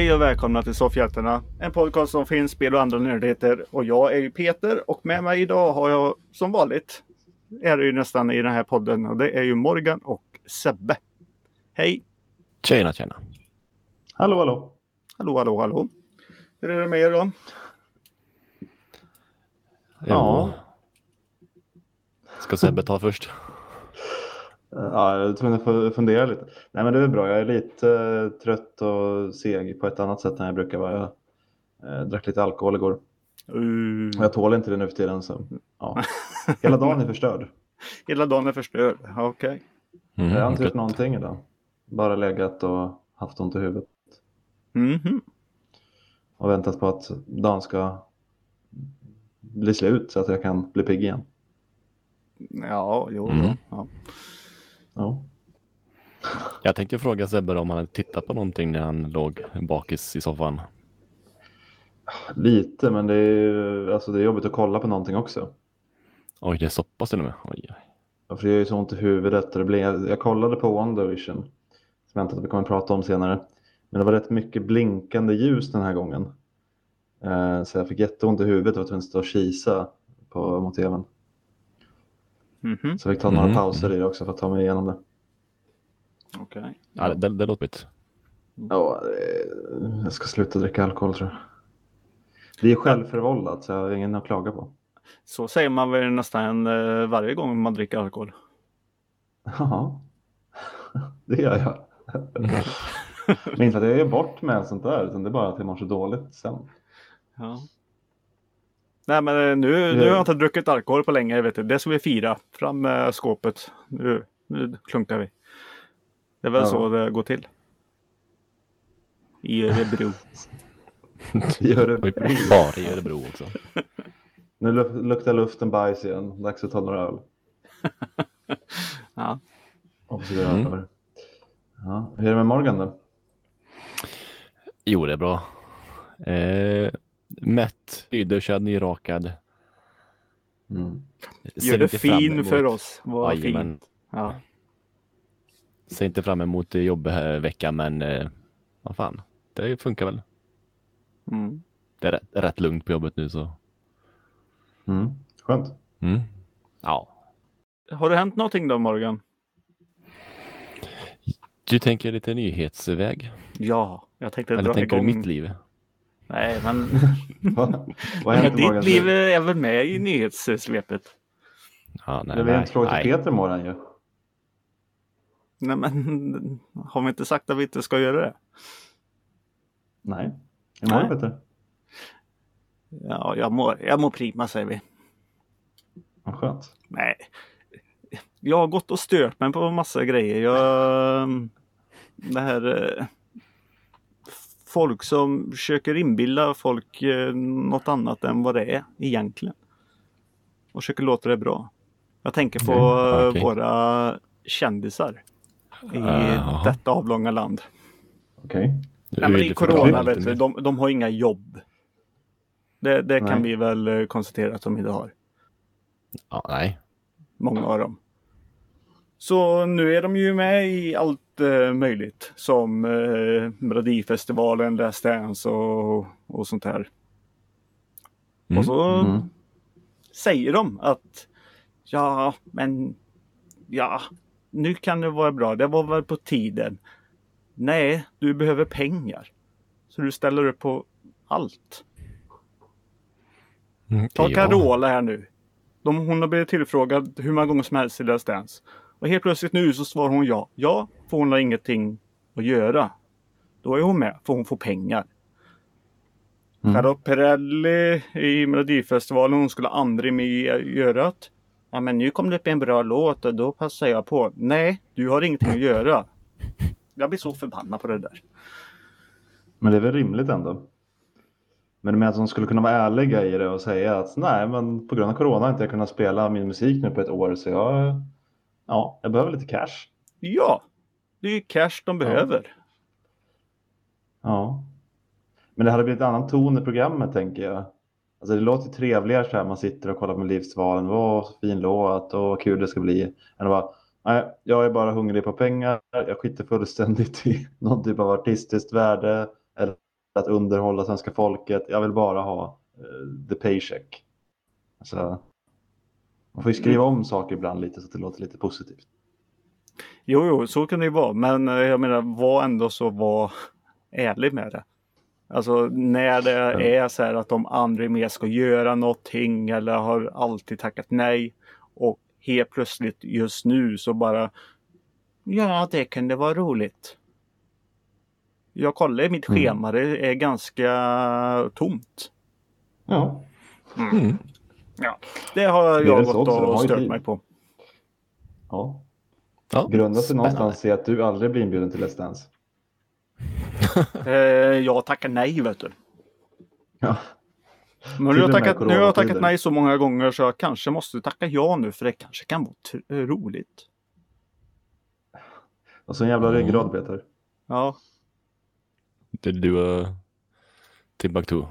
Hej och välkomna till Soffhjältarna. En podcast som finns spel och andra nördigheter. Och jag är ju Peter och med mig idag har jag som vanligt är det ju nästan i den här podden och det är ju Morgan och Sebbe. Hej! Tjena, tjena. Hallå, hallå. Hallå, hallå, hallå. Hur är det med er då? Ja. Ska Sebbe ta först? Ja, jag tvungen att fundera lite. Nej, men det är bra. Jag är lite eh, trött och seg på ett annat sätt än jag brukar vara. Jag eh, drack lite alkohol igår. Uh, Jag tål inte det nu för tiden. Så, ja. Hela dagen är förstörd. hela dagen är förstörd. Okej. Mm, Jag har inte gjort någonting idag. Bara legat och haft ont i huvudet. Mhm. Och väntat på att dagen ska bli slut så att jag kan bli pigg igen. Ja, jo. Mm. Ja. Ja. Jag tänkte fråga Sebbe om han hade tittat på någonting när han låg bakis i soffan. Lite, men det är, alltså det är jobbigt att kolla på någonting också. Oj, det är så pass till och med. Oj. Ja, för det gör ju så ont i huvudet. Det blir, jag kollade på One Division, som jag antar att vi kommer att prata om senare. Men det var rätt mycket blinkande ljus den här gången. Eh, så jag fick jätteont i huvudet och var tvungen att stå och kisa på, mot tvn. Mhm. Så jag fick ta några Mhm. pauser i det också för att ta mig igenom det. Okej. Ja, det, det, låter bit. Ja, eh, jag ska sluta dricka alkohol tror jag. Det är självförvållat så jag har ingen att klaga på. Så säger man väl nästan eh, varje gång man dricker alkohol. Ja, det gör jag. Men inte att jag är bort med sånt där, utan det är bara att jag mår så dåligt sen. Ja. Nej men eh, nu, nu har jag inte druckit alkohol på länge. Vet du. Det ska vi fira. Fram med skåpet. Nu, nu klunkar vi. Det är väl Ja. så det går till. I Örebro. Gör det. Oj, Bara i Örebro också. Nu luk- luktar luften bajs igen. Dags att ta några öl. Ja. Och så. Mm. Ja, hur är det med Morgan då? Jo, det är bra. Eh, mätt, hyderkänd, nyrakad. Mm. Gör det fin emot- för oss. Vad fint. Ja. Ser inte fram emot jobbet här veckan, men eh, vad fan, det funkar väl. Mm. Det är rätt, rätt lugnt på jobbet nu så. Mm. Skönt. Mm. Ja, Har det hänt någonting då Morgan? du tänker lite nyhetsväg? Ja, jag tänkte Eller dra tänker igång. du mitt liv? Nej, men Vad vad ditt Morgans liv är väl med i nyhetssvepet? Ja, nej, Det nej, inte fråga till. Peter Morgan ju. Nej, men har vi inte sagt att vi inte ska göra det? Nej. Hur mår du Nej. Peter? Ja, jag mår, jag mår prima säger vi. Vad skönt. Nej. Jag har gått och stört mig på massa grejer. Jag, det här eh, folk som försöker inbilla folk eh, något annat än vad det är egentligen. Och försöker låta det bra. Jag tänker på Mm, eh, okej. våra kändisar i Jaha. detta avlånga land. Okej. Du Nej, men I corona vet du, de, de har inga jobb. Det, det kan vi väl eh, konstatera att de inte har. Ja, nej. Många av dem. Så nu är de ju med i allt eh, möjligt. Som eh, Melodifestivalen, Let's Dance och, och sånt här. Mm. Och så Mm. säger de att ja, men ja, nu kan det vara bra. Det var väl på tiden. Nej, du behöver pengar. Så du ställer upp på allt. Mm, Ta ja. Carola här nu. De, hon har blivit tillfrågad hur många gånger som helst i Let's Dance. Och helt plötsligt nu så svarar hon ja. Ja, för hon har ingenting att göra. Då är hon med, för hon får pengar. Mm. Charlotte Perrelli i Melodifestivalen, hon skulle aldrig med göra att Ja men nu kom det upp en bra låt och då passar jag på. Nej, du har ingenting att göra. Jag blir så förbannad på det där. Men det är väl rimligt ändå. Men med att de skulle kunna vara ärliga i det och säga att nej, men på grund av corona har inte jag kunnat spela min musik nu på ett år så jag, ja, jag behöver lite cash. Ja, det är ju cash de behöver. Ja. Men det hade blivit en annan ton i programmet tänker jag. Alltså det låter trevligare så här man sitter och kollar på Livsvalen. Så fin låt och vad kul det ska bli. Än bara, nej, jag är bara hungrig på pengar. Jag skiter fullständigt i någon typ av artistiskt värde eller att underhålla svenska folket. Jag vill bara ha uh, the paycheck. Alltså, man får ju skriva om saker ibland lite så att det låter lite positivt. Jo, jo, så kan det ju vara. Men eh, jag menar, var ändå så var ärlig med det. Alltså när det är så här att de aldrig mer ska göra någonting eller har alltid tackat nej. Och helt plötsligt just nu så bara Ja, det kunde vara roligt. Jag kollar i mitt Mm. schema, det är ganska tomt. Ja, Mm. Ja, det har jag så gått och stört mig på. ja. Ja, Grundar sig någonstans i att du aldrig blir inbjuden till Let's Dance. Eh, jag tackar nej vet du. Ja. Men nu har tackat, nu har jag tackat nej så många gånger så jag kanske måste tacka ja nu för det kanske kan vara roligt. Och så en jävla Mm. ryggrad Peter. Ja, Det du och Timbuktu.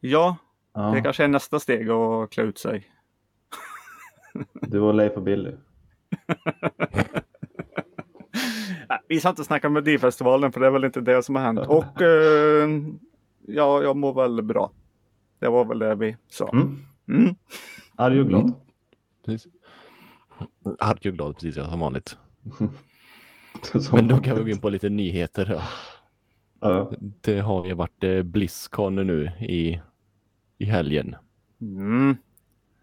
ja Ja, det kanske är nästa steg att klä ut sig. Du och Leif och Billy. Vi ska inte snacka med D-festivalen för det är väl inte det som har hänt. Och eh, ja, jag mår väl bra. Det var väl det vi sa. Mm. Mm. Arg och glad. Mm. Precis. Arg och glad precis ja, som vanligt. Men då kan vi gå in på lite nyheter. då. Ja. Det har ju varit eh, Blizzcon nu i, i helgen. Mm.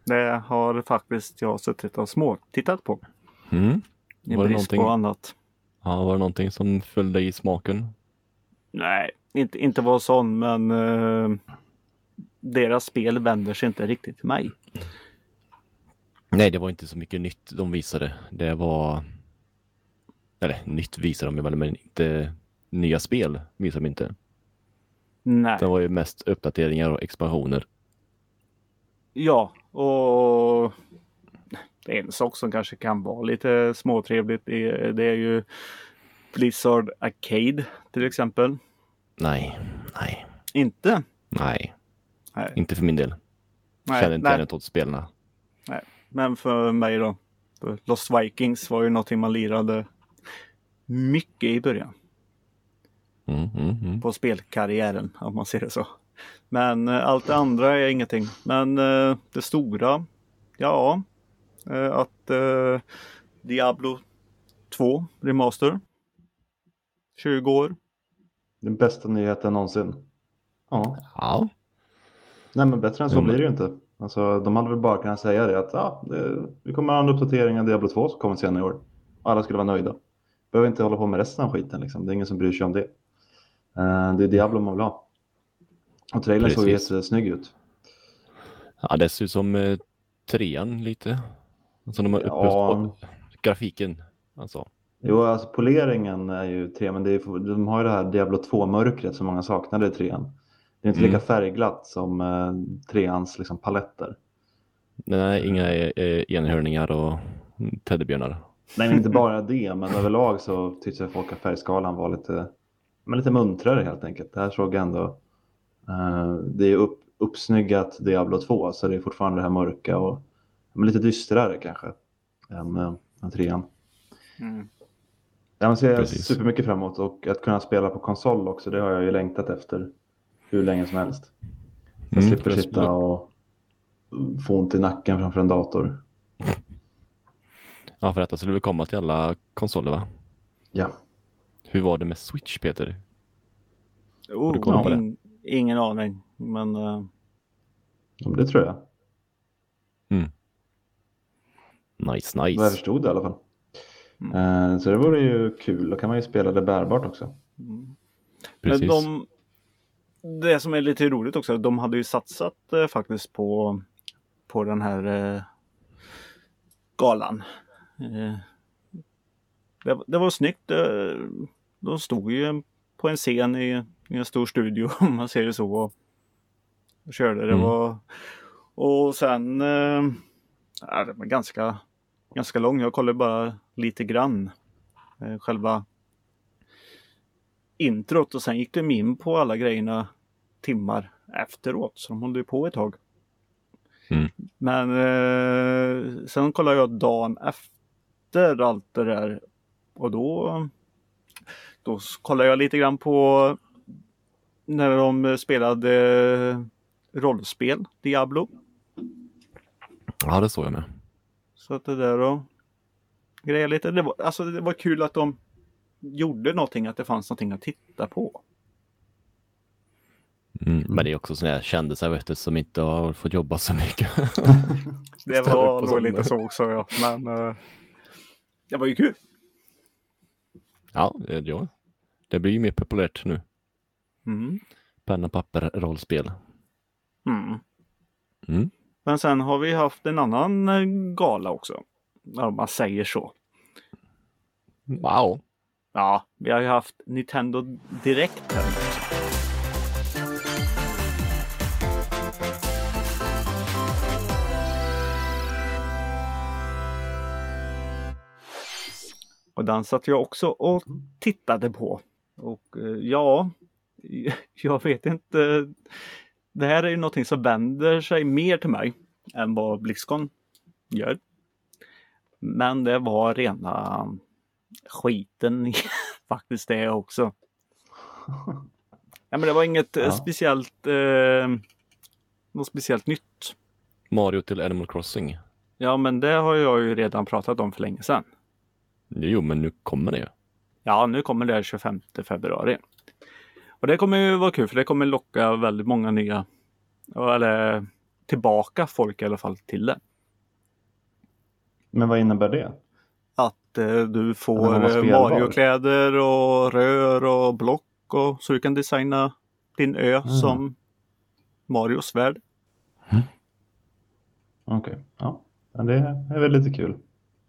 Det har faktiskt jag suttit och små tittat på. Mm. I Var brist på annat. Ja, var det någonting som föll dig i smaken? Nej, inte, inte vara sån men eh, deras spel vänder sig inte riktigt till mig. Nej, det var inte så mycket nytt de visade. Det var... Eller nytt visade de väl, men inte nya spel visade de inte. Nej. Det var ju mest uppdateringar och expansioner. Ja, och en sak som kanske kan vara lite småtrevligt. Det, är- det är ju Blizzard Arcade till exempel. Nej, nej, Inte? nej, Nej, inte för min del. nej, Känner inte nej. åt spelarna. Men för mig då. Lost Vikings var ju någonting man lirade mycket i början Mm, mm, mm. på spelkarriären om man ser det så. Men eh, allt det andra är ingenting. Men eh, det stora, ja, att eh, Diablo 2 Remaster 20 år. Den bästa nyheten någonsin. Ja, Ja, nej men bättre än så Mm. blir det ju inte. Alltså, de hade väl bara kunnat säga det att ja, det, vi kommer ha en uppdatering av Diablo 2 som kommer senare i år. Alla skulle vara nöjda. Behöver inte hålla på med resten av skiten liksom. Det är ingen som bryr sig om det. Eh, det är Diablo man vill ha. Och trailern såg ju Precis. jättesnygg ut. ja det ser ut som eh, trean lite. Alltså de har Ja. uppe grafiken. Alltså. Jo, alltså poleringen är ju tre, men det är, de har ju det här Diablo 2-mörkret som många saknade i trean. Det är inte Mm. lika färgglatt som eh, treans liksom, paletter. Nej, inga eh, enhörningar och teddybjörnar. Nej, inte bara det, men överlag så tyckte jag folk att färgskalan var lite, men lite muntrare helt enkelt. Det här såg jag ändå, eh, det är upp, uppsnyggat Diablo 2, så det är fortfarande det här mörka och men lite dystrare kanske än, eh, än trean. Mm. Ja, men ser jag Precis. supermycket fram emot och att kunna spela på konsol också, det har jag ju längtat efter hur länge som helst. Jag Mm, slipper sitta och få ont i nacken framför en dator. Ja, för detta skulle väl komma till alla konsoler va? Ja, Hur var det med Switch Peter? Oh, du koll på det? in, ingen aning. Men eh, Ja, men det tror jag. Nice, Vad jag nice. förstod det i alla fall. Mm. Eh, Så det vore ju kul. Då kan man ju spela det bärbart också. Men Precis. de, det som är lite roligt också, de hade ju satsat eh, faktiskt på, på den här eh, galan. Eh, det, det var snyggt. Eh, de stod ju på en scen i, i en stor studio om man ser det så. Och, och körde. Det Mm. var och sen ja, det var ganska, ganska lång. Jag kollade bara lite grann. Eh, själva introt och sen gick de in på alla grejerna timmar efteråt. Så de höll ju på ett tag. Mm. Men eh, sen kollade jag dagen efter allt det där och då, då kollade jag lite grann på när de spelade rollspel, Diablo. Ja, det såg jag med. Så att det där och grejer lite. Det var, alltså det var kul att de gjorde någonting, att det fanns någonting att titta på. Mm. Men det är också sådana här kändisar vet du, som inte har fått jobba så mycket. Det var nog lite så också ja. Men eh, det var ju kul. ja, det- ja, det blir ju mer populärt nu. Mm. Penna, papper, rollspel. Mm. Mm. Men sen har vi haft en annan eh, gala också. Om man säger så. Wow. Ja, vi har ju haft Nintendo Direkt här. Och den satt jag också och tittade på. Och eh, ja, jag vet inte. Det här är ju någonting som vänder sig mer till mig än vad Blizzcon gör. Men det var rena skiten faktiskt det också. Ja, men det var inget eh, Ja. speciellt eh, något speciellt nytt. Mario till Animal Crossing. Ja, men det har jag ju redan pratat om för länge sedan. Jo, men nu kommer det ju. Ja, nu kommer det 25 februari. Och det kommer ju vara kul för det kommer locka väldigt många nya, eller tillbaka folk i alla fall till det. Men vad innebär det? Att eh, du får eh. Mario-kläder och rör och block och så du kan designa din ö Mm. som Marios värld. Okej, ja. ja. Det är väl lite kul.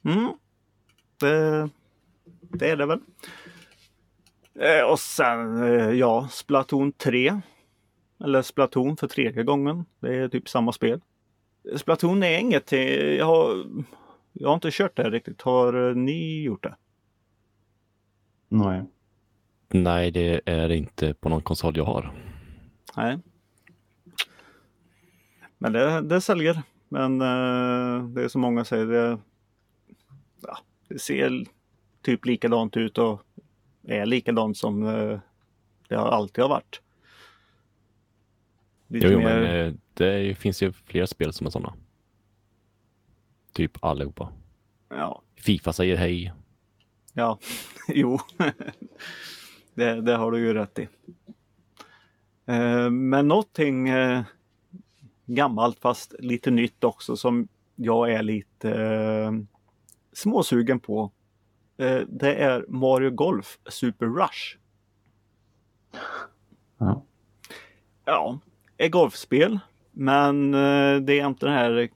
Mm. Det, det är det väl. Eh, och sen, eh, ja, Splatoon 3. Eller Splatoon för tredje gången. Det är typ samma spel. Splatoon är inget, eh, jag har, jag har inte kört det riktigt. Har ni gjort det? Nej. Nej, det är inte på någon konsol jag har. Nej. Men det, det säljer. Men eh, det är som många säger, det, ja, det ser typ likadant ut och är likadant som eh, det alltid har varit. Lite Jo, mer- men eh, det finns ju fler spel som är sådana. Typ allihopa. Ja, Fifa säger hej. ja, jo. det, det har du ju rätt i. Eh, men någonting gammalt fast lite nytt också som jag är lite småsugen på. Eh, det är Mario Golf Super Rush. Ja. Ja, ett golfspel. Men eh, det är inte det här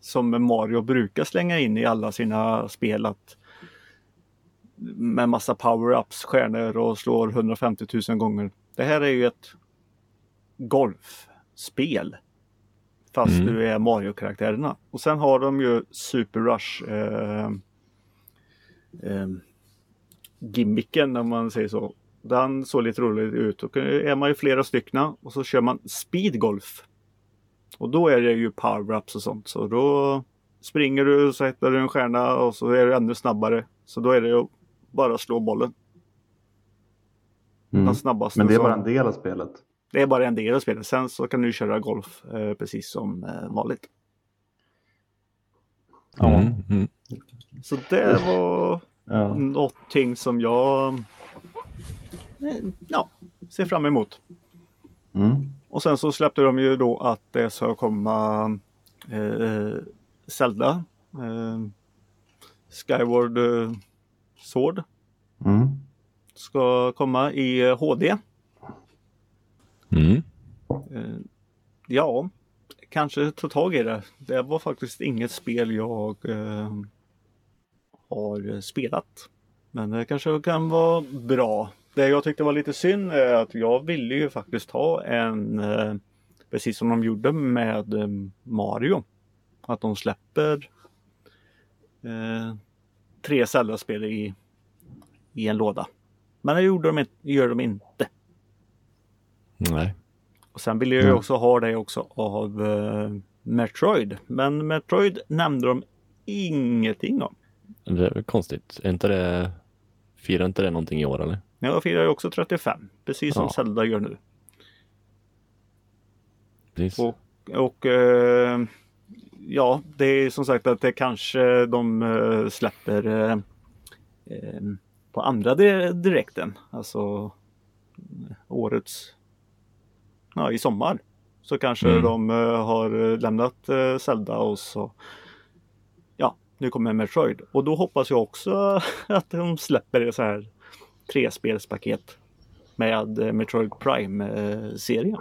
som Mario brukar slänga in i alla sina spel. Att med massa power-ups, stjärnor och slår 150 000 gånger. Det här är ju ett golfspel. Fast Mm. du är Mario-karaktärerna. Och sen har de ju Super Rush eh, eh, gimmicken om man säger så. Den såg lite rolig ut. Och är man ju flera stycken och så kör man speedgolf. Och då är det ju power-ups och sånt. Så då springer du och så hittar du en stjärna och så är du ännu snabbare. Så då är det ju bara slå bollen. Mm. Den snabbaste. Men det är bara en del av spelet. det är bara en del av spelet. Sen så kan du köra golf eh, precis som eh, vanligt. Ja. Mm, mm. Så det var Ja. någonting som jag eh, ja, ser fram emot. Mm. Och sen så släppte de ju då att det ska komma eh, Zelda. Eh, Skyward eh, Sword Mm. ska komma i eh, HD. Mm. Eh, ja, kanske ta tag i det. Det var faktiskt inget spel jag eh, har spelat. Men det kanske kan vara bra. Det jag tyckte var lite synd är att jag ville ju faktiskt ha en, eh, precis som de gjorde med eh, Mario, att de släpper eh, tre Zelda-spel i, i en låda. Men det gjorde de, inte- gör de inte. Nej. Och sen ville jag ju Mm. också ha det också av eh, Metroid. Men Metroid nämnde de ingenting om. Det är väl konstigt. Är inte det... Firar inte det någonting i år eller? Jag firar ju också 35, precis som Ja. Zelda gör nu. Precis. Och, och eh, ja, det är som sagt att det kanske de eh, släpper eh, eh, på andra di- direkten. Alltså eh, årets, ja i sommar. Så kanske Mm. de eh, har lämnat eh, Zelda och så ja, nu kommer Metroid. Och då hoppas jag också att de släpper det så här trespelspaket med eh, Metroid Prime-serien.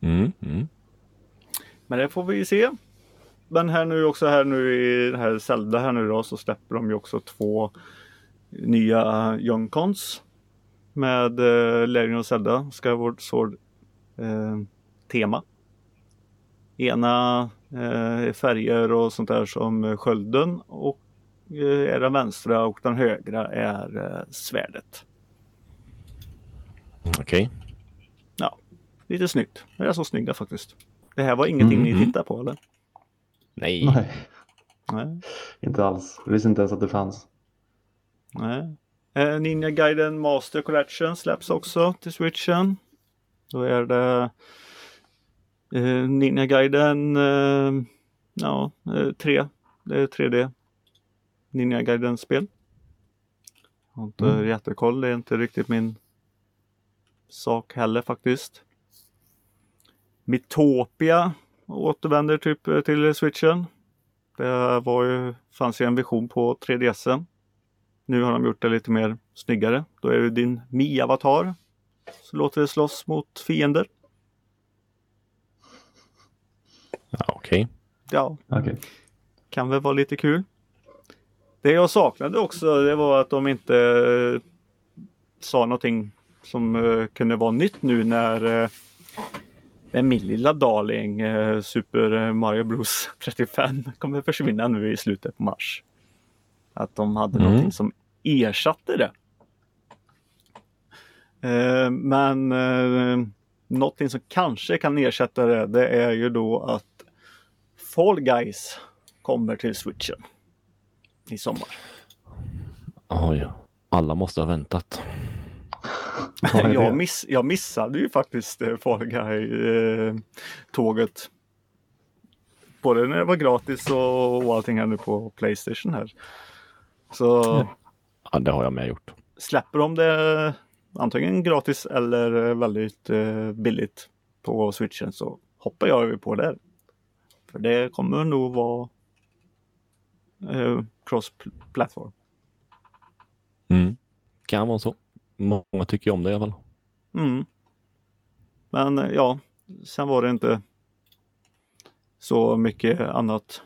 Mm, mm. Men det får vi se. Men här nu också här nu i det här Zelda här nu då så släpper de ju också två nya Young Cons. Med eh, Legend of Zelda Skyward Sword eh, tema. Ena eh, är färger och sånt där som skölden och eh, är den vänstra och den högra är eh, svärdet. Okej. Ja, lite snyggt. Det är så snygga faktiskt. Det här var ingenting Mhm. ni tittade på eller? Nej. Nej, Nej. inte alls. Jag visste inte ens att det fanns. Nej. Eh, Ninja Gaiden Master Collection släpps också till switchen. Då är det eh, Ninja Gaiden eh, ja, eh, 3. Det är 3D Ninja Gaiden-spel. Jag har inte Mm. jättekoll. Det är inte riktigt min sak heller faktiskt. Mitopia återvänder typ till switchen. Det var ju, fanns ju en vision på 3DS. Nu har de gjort det lite mer snyggare. Då är det din Mi-avatar. Så låter det slåss mot fiender. Ja, Okej. Ja, Okej. kan väl vara lite kul. Det jag saknade också det var att de inte eh, sa någonting som eh, kunde vara nytt nu när eh, min lilla darling Super Mario Bros 35 kommer försvinna nu i slutet på mars. Att de hade Mm. någonting som ersatte det. Eh, men eh, någonting som kanske kan ersätta det, det är ju då att Fall Guys kommer till switchen i sommar. Oj. Alla måste ha väntat. Jag, miss, jag missade ju faktiskt eh, Fall Guy-tåget. Både när det var gratis och, och allting här nu på Playstation här. Så Ja, det har jag med gjort. släpper de det antingen gratis eller väldigt eh, billigt på switchen så hoppar jag över på det. För det kommer nog vara eh, cross-platform. Mm. Kan vara så. Många tycker om det i alla fall. Mm. Men eh, ja, sen var det inte så mycket annat.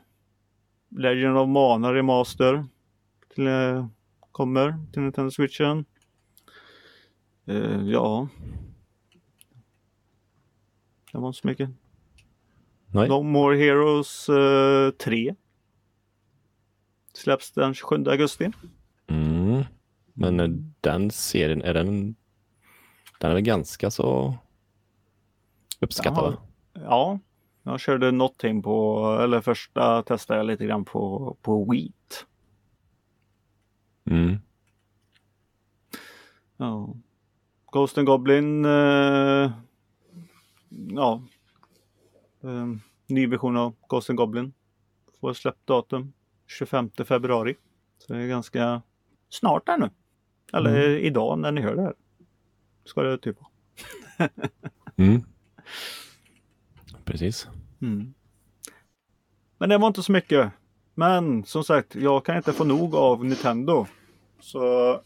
Legend of Mana Remaster till, eh, kommer till Nintendo Switchen. Eh, ja. Det var inte så mycket. Nej. No More Heroes eh, 3. Släpps den 27 augusti. Mm. Men den serien, är den... Den är väl ganska så uppskattad? Jaha. Ja, jag körde någonting på, eller första testade jag lite grann på, på Wheat. Mm. Ja. Ghost and Goblin, eh, ja. Eh, ny version av Ghost and Goblin. Får släppt datum 25 februari. Så det är ganska snart där nu. Eller idag när ni hör det här. Ska det typ vara. Mm. Precis. Mm. Men det var inte så mycket. Men som sagt, jag kan inte få nog av Nintendo. Så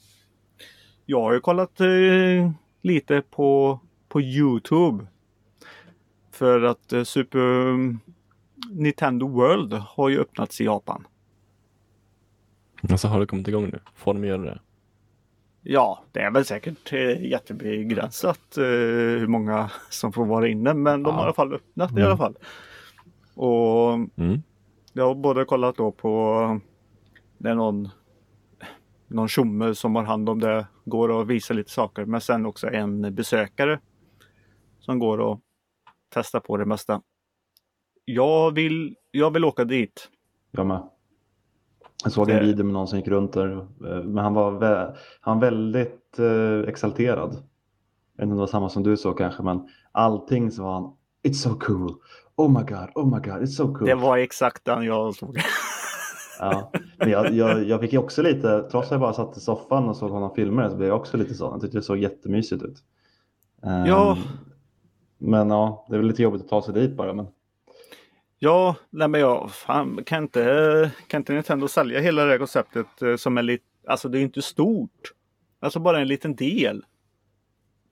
jag har ju kollat eh, lite på, på Youtube. För att eh, Super Nintendo World har ju öppnats i Japan. Alltså har det kommit igång nu? Får de göra det? Ja, det är väl säkert eh, jättebegränsat eh, hur många som får vara inne. Men de Ja. har i alla fall öppnat i Mm. alla fall. Och Mm. Jag har både kollat då på det är någon någon tjomme som har hand om det, går och visar lite saker. Men sen också en besökare som går och testar på det mesta. Jag vill, jag vill åka dit. Jag med. Jag såg en Det- video med någon som gick runt där, eh, men han var, vä- han väldigt eh, exalterad. Jag vet inte om det var samma som du såg kanske, men allting så var han It's so cool. Oh my god, oh my god, it's so cool. Det var exakt den jag såg. Ja, men jag, jag, jag fick ju också lite, trots att jag bara satt i soffan och såg honom filma det, så blev jag också lite så. Jag tyckte det såg jättemysigt ut. Ehm, Ja. Men ja, det är väl lite jobbigt att ta sig dit bara. Men... Ja, nej men jag fan, kan inte, kan inte Nintendo sälja hela det här konceptet eh, som är lite, alltså det är inte stort. Alltså bara en liten del.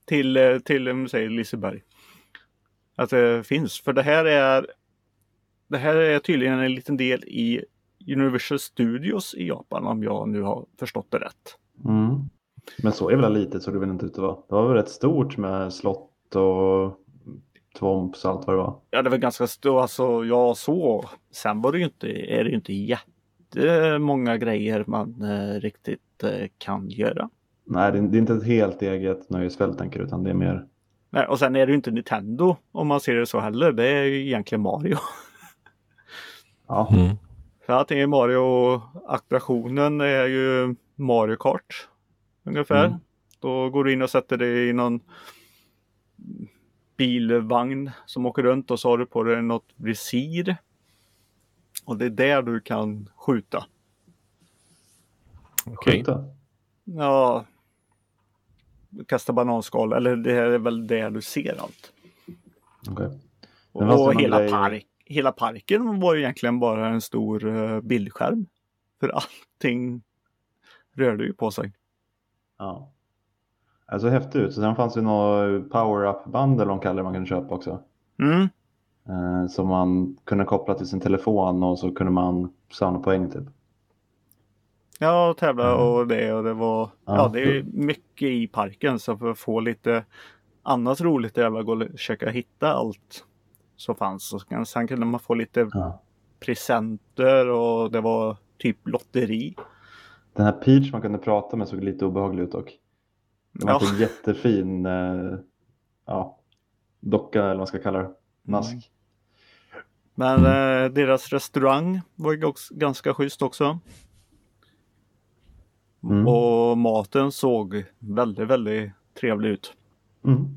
Till, eh, till du säger Liseberg. Att det finns, för det här är det här är tydligen en liten del i Universal Studios i Japan om jag nu har förstått det rätt. Mm. Men så är väl litet så det väl inte ut att vara. Det var väl rätt stort med slott och tvomps och allt vad det var. Ja, det var ganska stort, alltså jag så. Sen var det ju inte, är det ju inte jättemånga grejer man eh, riktigt eh, kan göra. Nej, det är, det är inte ett helt eget nöjesfält tänker du, utan det är mer. Nej, och sen är det ju inte Nintendo om man ser det så heller. Det är ju egentligen Mario. Ja, Mm. För allting är Mario och attraktionen är ju Mario Kart. Ungefär. Mm. Då går du in och sätter dig i någon bilvagn som åker runt och så har du på dig något visir. Och det är där du kan skjuta. Okej. skjuta. Ja. Kasta bananskal eller det är väl där du ser allt. Okej. Och, ska man hela, grej- park, hela parken var ju egentligen bara en stor uh, bildskärm. För allting rörde ju på sig. Ja. Alltså häftigt ut. Så sen fanns det något power-up-band eller vad de kallar det man kunde köpa också. Mm. Eh, som man kunde koppla till sin telefon och så kunde man samla poäng typ. Ja, tävla och det och det var ja. Ja. det är mycket i parken så för att få lite annat roligt är att gå och försöka hitta allt som fanns. Och sen- kunde man få lite Ja. presenter och det var typ lotteri. Den här Peach man kunde prata med såg lite obehaglig ut dock. Det var Ja. en jättefin eh, ja, docka eller vad man ska kalla det. Mask. Men eh, deras restaurang var ju gans- ganska schysst också. Mm. Och maten såg väldigt, väldigt trevlig ut. Mm.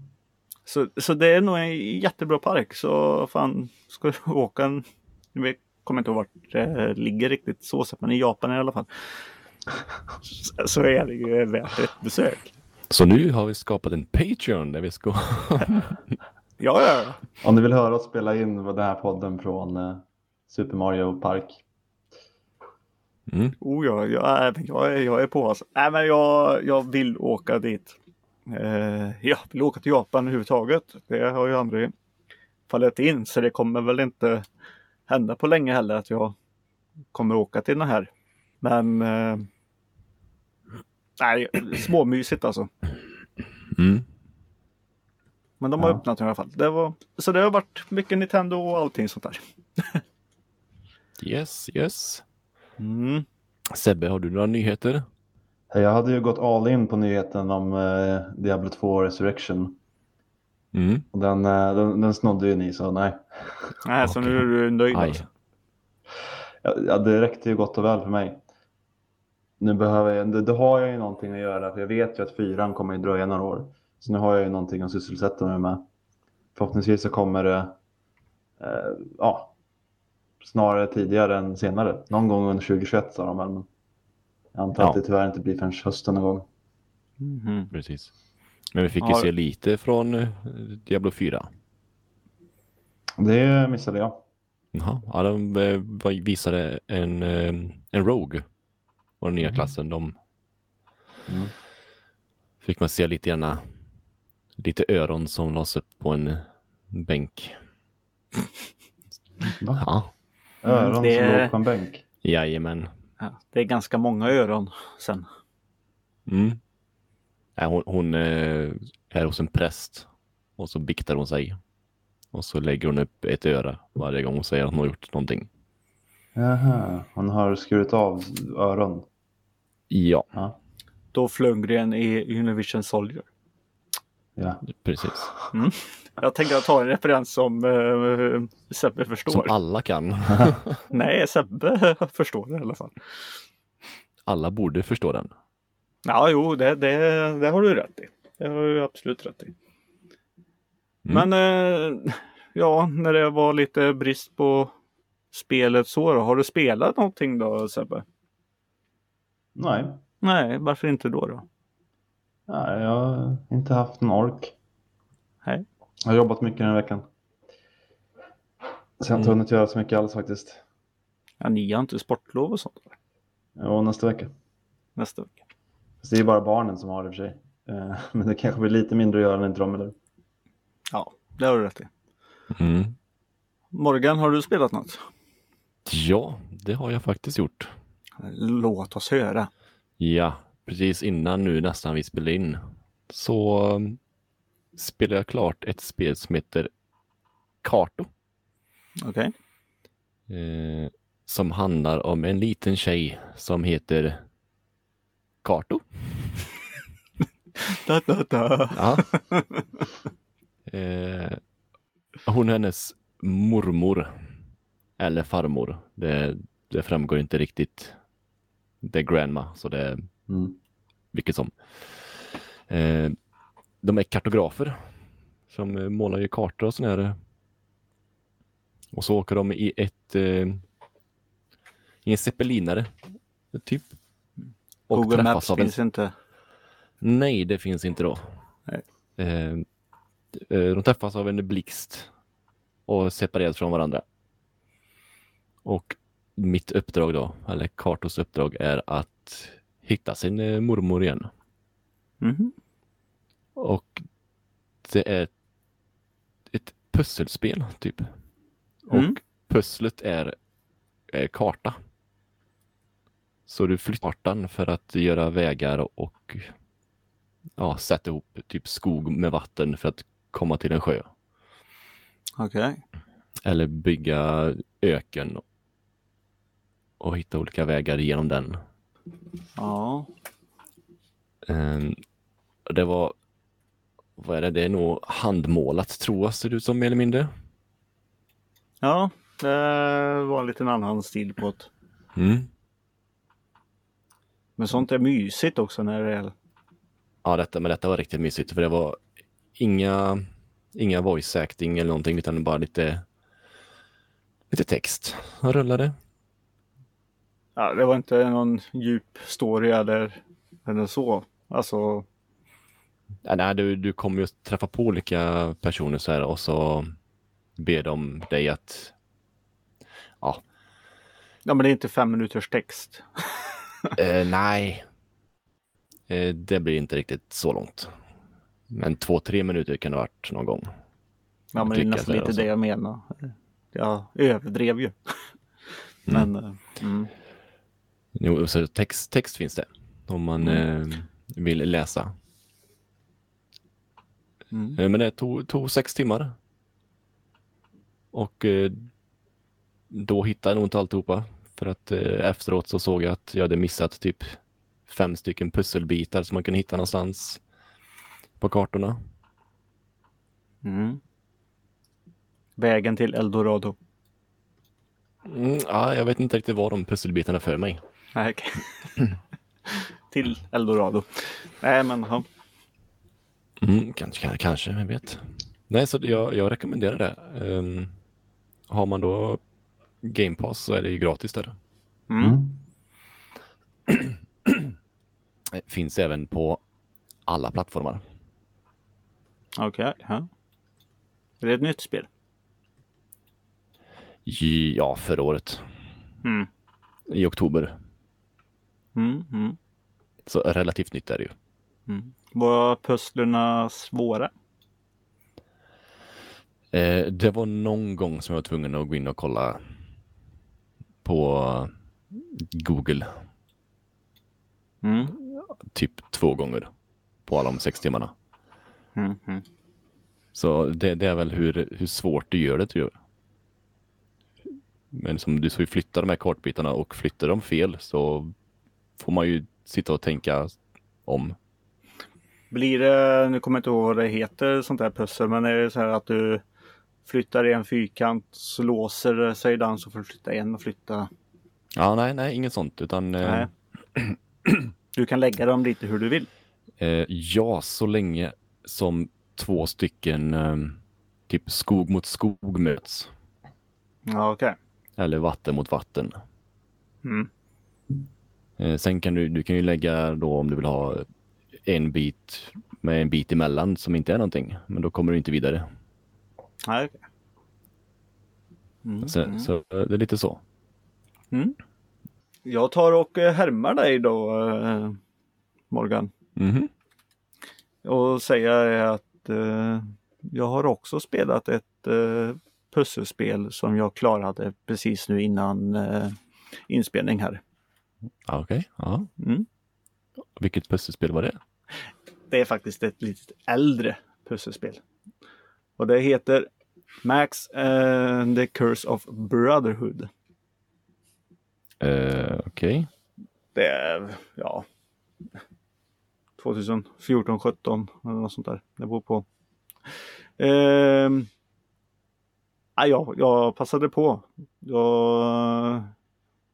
Så, så det är nog en jättebra park. Så fan, ska du åka en... Jag kommer inte ihåg vart det ligger riktigt så sett, men i Japan i alla fall. Så- Så är det ju värt ett besök. Så nu har vi skapat en Patreon där vi ska... Ja, ja. Om ni vill höra oss spela in den här podden från eh, Super Mario Park. Mm. Oh, ja, jag, är- jag är på alltså. Nej, men jag, jag vill åka dit. Eh, jag vill åka till Japan överhuvudtaget. Det har ju aldrig fallit in så det kommer väl inte hända på länge heller att jag kommer åka till den här. Men eh, nej, småmysigt alltså. Mm. Men de har Ja. öppnat i alla fall. Det var, så det har varit mycket Nintendo och allting sånt där. Yes, yes. Mm. Sebbe, har du några nyheter? Jag hade ju gått all in på nyheten om eh, Diablo 2 Resurrection. Mm. Och den, eh, den, den snodde ju ni så nej. Nej, så nu är du nöjd Aj. alltså. Ja, det räckte ju gott och väl för mig. Nu behöver jag, det, det har jag ju någonting att göra för jag vet ju att fyran kommer ju dröja några år. Så nu har jag ju någonting att sysselsätta mig med. Förhoppningsvis så kommer det eh, ja, snarare tidigare än senare. Någon gång under 2021 sa de väl. Men jag antar att Ja. det tyvärr inte blir förrän hösten någon gång. Mhm. Precis. Men vi fick ju Har- se lite från eh, Diablo 4. Det missade jag. Jaha, ja, de eh, visade en, eh, en Rogue. Och den nya klassen. De Mm. fick man se lite gärna lite öron som lades upp på en bänk. Va? Ja, Öron det- som låg på en bänk. jajamän. Ja, det är ganska många öron sen. Mm. Hon hon eh, är hos en präst och så biktar hon sig. Och så lägger hon upp ett öra varje gång hon säger att hon har gjort någonting. Jaha, hon har skurit av öron. Ja, Ja. Då Flundgren i Univision Soldier. Ja. Precis. Jag tänker ta en referens som uh, Sebbe förstår. Som alla kan. Nej, Sebbe förstår det i alla fall. Alla borde förstå den. Ja, jo, det, det, det har du rätt i. Det har du absolut rätt i. Mm. Men eh, ja, när det var lite brist på spelet så då, har du spelat någonting då Sebbe? Nej. Nej, varför inte då? då? Nej, jag har inte haft en ork. Nej. Jag har jobbat mycket den här veckan. Så jag har inte Mm. hunnit göra så mycket alls faktiskt. Ja, ni har inte sportlov och sånt? Och nästa vecka. Nästa vecka. Fast det är bara barnen som har det i och för sig. Eh, Men det kanske blir lite mindre att göra när inte de är där. Ja, det har du rätt i. Mm. Morgan, har du spelat något? Ja, det har jag faktiskt gjort. Låt oss höra. Ja, precis innan nu nästan vi spelade in så um, spelade jag klart ett spel som heter Karto. Okej. Eh, som handlar om en liten tjej som heter Karto. Da, da, da. Ja. eh, hon är hennes mormor. Eller farmor. Det, det framgår inte riktigt. Det är grandma, så det är Mm. vilket som. Eh, de är kartografer som eh, målar ju kartor och sådär. Och så åker de i ett eh, i en zeppelinare, typ. Och Google Maps av en finns inte. Nej, det finns inte då. Nej. Eh, eh, de träffas av en blixt och separeras från varandra. Och mitt uppdrag då, eller Kartos uppdrag, är att hitta sin eh, mormor igen. Mhm. Och det är ett pusselspel, typ. Mm. Och pusslet är, är karta. Så du flyttar kartan för att göra vägar och ja, sätta ihop typ skog med vatten för att komma till en sjö. Okej. Eller bygga öken och hitta olika vägar genom den. Ja. Ehm, det var, vad är det, det är nog handmålat tror jag ser det ut som mer eller mindre. Ja, det var en liten annan stil på det. Mm. Men sånt är mysigt också när det är... Ja, detta, men detta var riktigt mysigt för det var inga, inga voice acting eller någonting utan bara lite, lite text som rullade. Ja, det var inte någon djup story eller, eller så. Alltså, Ja, nej, du, du kommer ju att träffa på olika personer så här och så ber de dig att ja, ja men det är inte fem minuters text. eh, nej, eh, det blir inte riktigt så långt. Men två, tre minuter kan det ha varit någon gång. Ja men det är nästan lite det jag menar. Jag överdrev ju. Men, eh, mm. Jo, så text, text finns det om man eh, vill läsa. Mm. Eh, Men det tog, tog sex timmar. Och eh, då hittade jag nog inte alltihopa. För att eh, efteråt så såg jag att jag hade missat typ fem stycken pusselbitar som man kunde hitta någonstans på kartorna. Mm. Vägen till Eldorado. Mm, ja, jag vet inte riktigt vad de pusselbitarna för mig. Nej, okej. till Eldorado. Nej men ja. Mm, kanske, kanske, vem vet. Nej, så jag, jag rekommenderar det. Ehm, har man då Game Pass så är det ju gratis där. Mm. Mm. Det finns även på alla plattformar. Okej. ja. Är det ett nytt spel? Ja, förra året. Mm. I oktober. Mm. Mm. Så relativt nytt är det ju. Mm. Var pusslerna svåra? Eh, det var någon gång som jag var tvungen att gå in och kolla på Google. Mm. Typ två gånger på alla de sex timmarna. Mm. Mm. Så det, det är väl hur, hur svårt du gör det tror jag. Men som du får ju flytta de här kartbitarna och flyttar de fel så får man ju sitta och tänka om. Blir det, nu kommer jag inte ihåg vad det heter, sånt där pussel, men är det så här att du flyttar i en fyrkant så låser sig den så får du flytta en och flytta. Ja, nej, nej, inget sånt utan eh, Nej. Du kan lägga dem lite hur du vill. eh, ja, så länge som två stycken eh, typ skog mot skog möts. Ja, okej. Eller vatten mot vatten. Mm. Eh, sen kan du, du kan ju lägga då om du vill ha en bit med en bit emellan som inte är någonting. Men då kommer du inte vidare. Nej, okej. Mm, Så, mm. så eh, det är lite så. Mm. Jag tar och eh, härmar dig då, Morgan. Mhm. Och säger att jag har också spelat ett pusselspel som jag klarade precis nu innan inspelning här. Okej, ja. Mm. Vilket pusselspel var det? Det är faktiskt ett lite äldre pusselspel. Och det heter Max and the Curse of Brotherhood. Eh, Okej. Det är, ja, 2014, 17 eller något sånt där. Det beror på. Ehm, ja, jag passade på. Jag,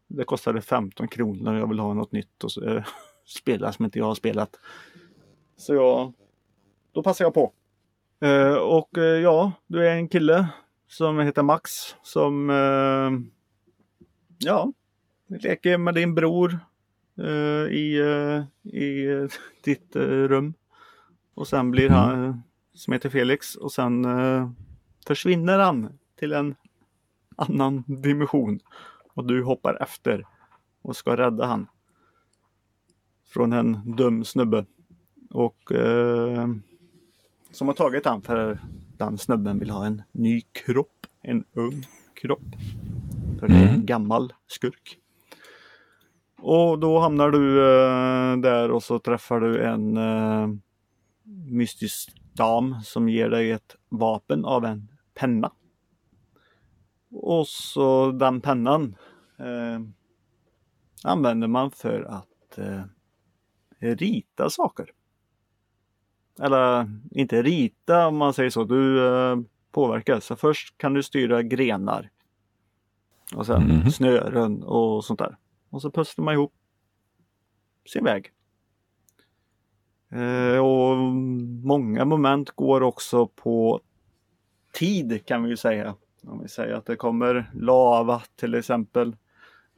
det kostade 15 kronor jag vill ha något nytt och eh, spela som inte jag har spelat. Så jag, då passar jag på. Eh, och eh, ja, du är en kille som heter Max som eh, ja, leker med din bror eh, i, eh, i ditt rum. Och sen blir han, eh, som heter Felix, och sen försvinner han till en annan dimension. Och du hoppar efter och ska rädda han. Från en dum snubbe. Och eh, som har tagit han för den snubben vill ha en ny kropp. En ung kropp. För det är en Mm. gammal skurk. Och då hamnar du eh, där och så träffar du en eh, mystisk dam som ger dig ett vapen av en penna. Och så den pennan eh, använder man för att eh, rita saker. Eller inte rita om man säger så. Du eh, påverkar. Så först kan du styra grenar. Och sen Mhm. snören och sånt där. Och så pusslar man ihop sin väg. Eh, och många moment går också på tid kan vi ju säga. Om vi säger att det kommer lava till exempel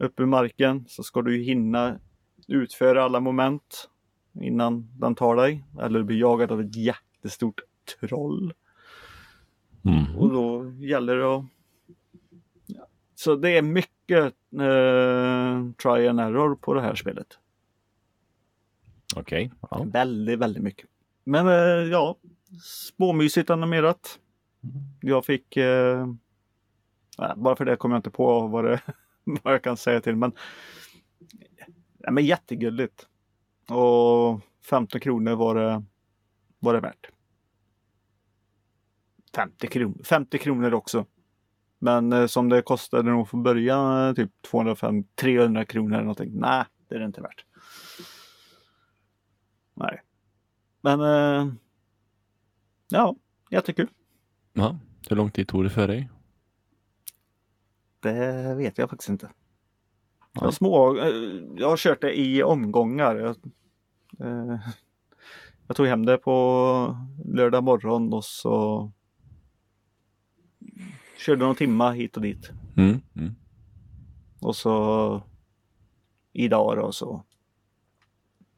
upp ur marken så ska du hinna utföra alla moment innan den tar dig. Eller bli jagad av ett jättestort troll. Mhm. Och då gäller det att... Ja. Så det är mycket eh, try and error på det här spelet. Okej. Ja. Väldigt, väldigt mycket. Men eh, ja, småmysigt animerat. Jag fick... Eh, bara för det kommer jag inte på vad, det, vad jag kan säga till. Men, ja, men jättegulligt. Och 15 kronor var det, var det värt. 50 kronor, 50 kronor också. Men eh, som det kostade nog från början eh, typ 205-300 kronor eller någonting. Nej, det är det inte värt. Nej. Men eh, ja, jättekul. ja. Hur lång tid tog det för dig? Det vet jag faktiskt inte. Jag har, små, eh, jag har kört det i omgångar. Jag, eh, jag tog hem det på lördag morgon och så körde någon timma hit och dit. Mm. Mm. Och så idag då så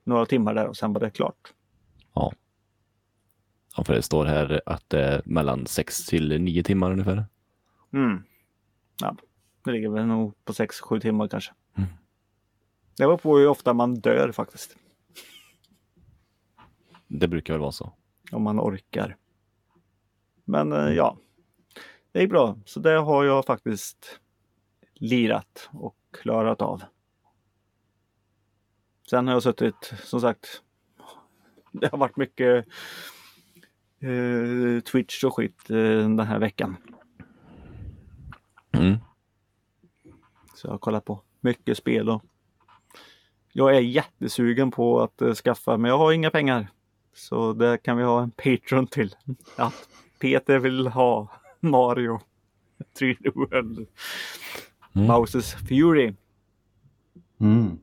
några timmar där och sen var det klart. Ja, för det står här att det är mellan 6 till 9 timmar ungefär. Mm. Ja, det ligger väl nog på 6-7 timmar kanske. Mm. Det var på hur ofta man dör faktiskt. Det brukar väl vara så. Om man orkar. Men eh, ja, det är bra. Så det har jag faktiskt lirat och klarat av. Sen har jag suttit, som sagt, det har varit mycket eh, Twitch och skit eh, den här veckan. Mm. Så jag har kollat på mycket spel och jag är jättesugen på att eh, skaffa men jag har inga pengar. Så där kan vi ha en Patreon till. Att Peter vill ha Mario 3D World. Mm. Bowsers Fury. Mm.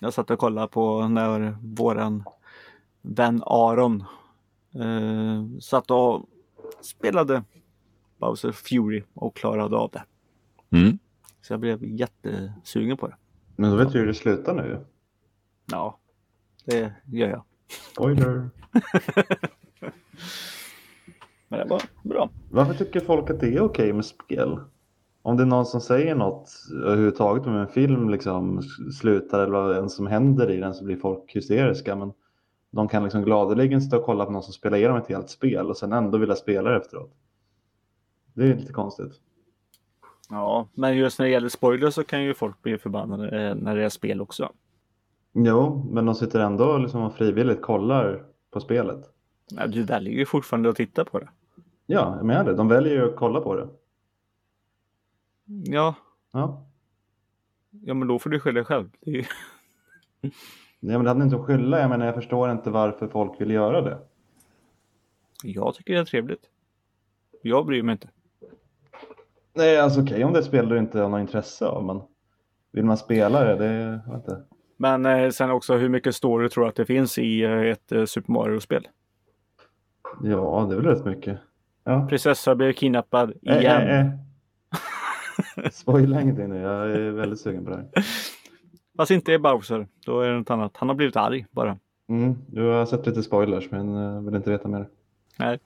Jag satt och kollade på när våran vän Aron eh, satt och spelade Bowser Fury och klarade av det. Mm. Så jag blev jättesugen på det. Men då vet du hur det slutar nu. Ja, det gör jag. Spoiler. Men det var bra. Varför tycker folk att det är okej med spel? Om det är någon som säger något överhuvudtaget om en film liksom slutar eller vad än som händer i den så blir folk hysteriska. Men de kan liksom gladeligen stå och kolla på någon som spelar igenom ett helt spel och sen ändå vilja spela det efteråt. Det är lite konstigt. Ja, men just när det gäller spoilers så kan ju folk bli förbannade eh, när det är spel också. Jo, men de sitter ändå liksom och frivilligt kollar på spelet. Ja, du väljer ju fortfarande att titta på det. Ja, jag menar det. De väljer ju att kolla på det. Ja, Ja, ja men då får du skylla dig själv. Det ju... ja men det hade inte att skylla. Jag menar, jag förstår inte varför folk vill göra det. Jag tycker det är trevligt. Jag bryr mig inte. Nej, alltså okej om det är spel du inte har något intresse av, men vill man spela det, det jag inte. Men eh, sen också hur mycket story tror du att det finns i eh, ett eh, Super Mario-spel? Ja, det är väl rätt mycket. Ja. Prinsessa blir kidnappad Eh, igen. eh, eh. Spoila ingenting nu, jag är väldigt sugen på det här. Fast inte är Bowser. Då är det något annat. Han har blivit arg bara. Mm, du har sett lite spoilers, men vill inte veta mer. Nej.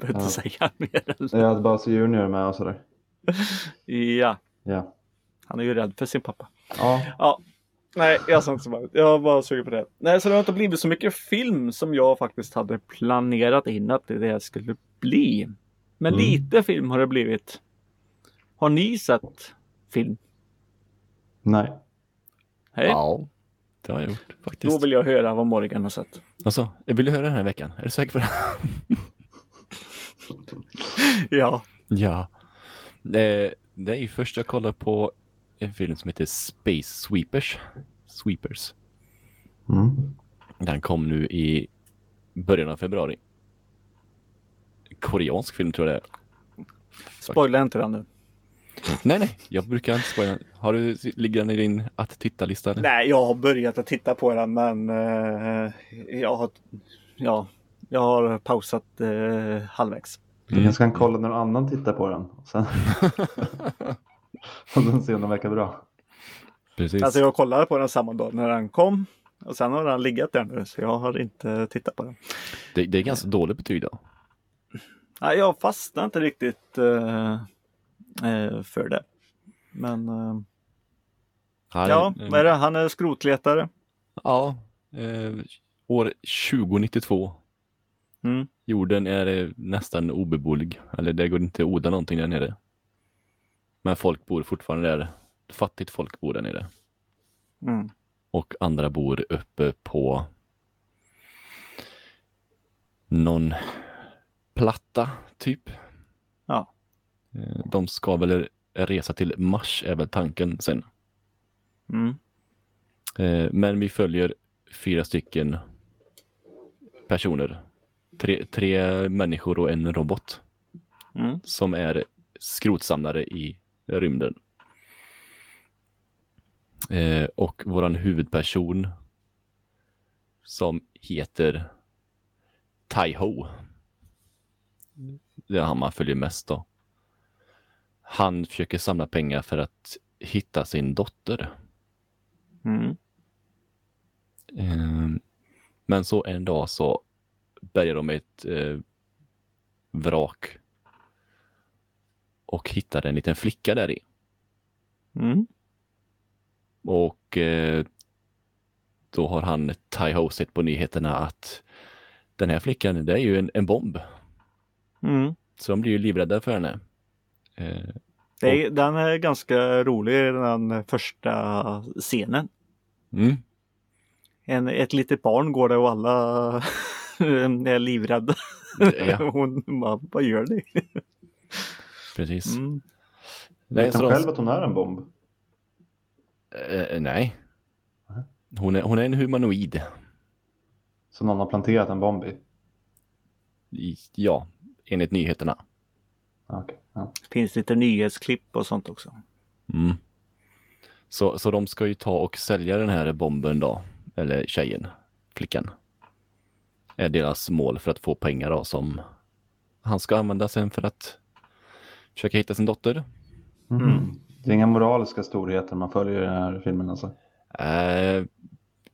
Behöver inte säga mer. Jag hade Bowser Junior med och sådär. Ja, Ja. han är ju rädd för sin pappa. Ja, Ja. Nej, jag sa inte så mycket. Jag var bara sugen på det. Nej, så det har inte blivit så mycket film som jag faktiskt hade planerat in att det skulle bli. Men Mm. lite film har det blivit. Har ni sett film? nej. Hej. Ja, det har jag gjort Då faktiskt. vill jag höra vad Morgan har sett. Alltså, jag vill höra den här veckan. Är du säker på det? Ja. ja. Det, det är ju först jag kollar på en film som heter Space Sweepers. Sweepers. Mm. Den kom nu i början av februari. Koreansk film tror jag det är. Spoila inte den nu. Nej, nej, jag brukar inte spoila. Har du, ligger den i din att titta-lista? Nej, jag har börjat att titta på den men eh, jag har ja, jag har pausat eh, halvvägs. Du kanske kan kolla när någon annan tittar på den. Och sen, och sen se om den verkar bra. Precis. Alltså jag kollade på den samma dag när den kom och sen har den legat där nu så jag har inte tittat på den. det, det är ganska dåligt betyg då. Nej, jag fastnar inte riktigt eh, eh, för det. Men eh, ja, eh, vad är det? Han är skrotletare. Ja, eh, år 2092. Mm. Jorden är nästan obeboelig. Eller det går inte att odla någonting där nere. Men folk bor fortfarande där. Fattigt folk bor där nere. Mm. Och andra bor uppe på någon platta typ. Ja. Eh, De ska väl resa till Mars är väl tanken sen. Mm. Eh, Men vi följer fyra stycken personer. Tre, tre människor och en robot Mm. som är skrotsamlare i rymden. Eh, och våran huvudperson som heter Tai-Ho. Det är han man följer mest då. Han försöker samla pengar för att hitta sin dotter. Mm. Eh, Men så en dag så bärgar de ett eh, vrak och hittar en liten flicka där i. Mm. Och eh, då har han Tai-Ho sett på nyheterna att den här flickan, det är ju en, en bomb. Mm. Så de blir ju livrädda för henne. Eh, Det är, den är ganska rolig den första scenen. mm, En, ett litet barn går där och alla är livrädda. Ja. Hon bara, vad gör ni? precis. Mm. Nej, Vet så han de- själv att hon är en bomb? Eh, nej. Hon är, hon är en humanoid. Så någon har planterat en bomb i? I- Ja, enligt nyheterna. Ja, okej. Ja. Finns lite nyhetsklipp och sånt också. Mm. Så, så de ska ju ta och sälja den här bomben då, eller tjejen, flickan. Är deras mål för att få pengar då som han ska använda sen för att försöka hitta sin dotter. Mhm. Det är inga moraliska storheter man följer i den här filmen alltså. Eh,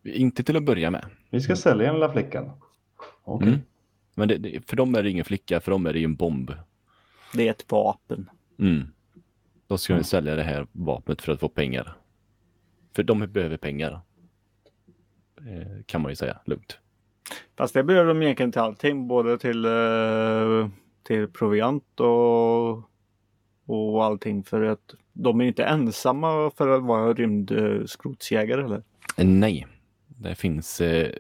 inte till att börja med. Vi ska sälja den lilla flickan. Okej. Mm. Men det, det, för dem är det ingen flicka, för dem är det ju en bomb. Det är ett vapen. Mm. Då ska Mm. sälja det här vapnet för att få pengar. För de behöver pengar. Eh, kan man ju säga lugnt. Fast det behöver de egentligen till allting. Både till, eh, till proviant och, och allting. För att de är inte ensamma för att vara rymdskrotsjägare eller? Nej, det finns eh,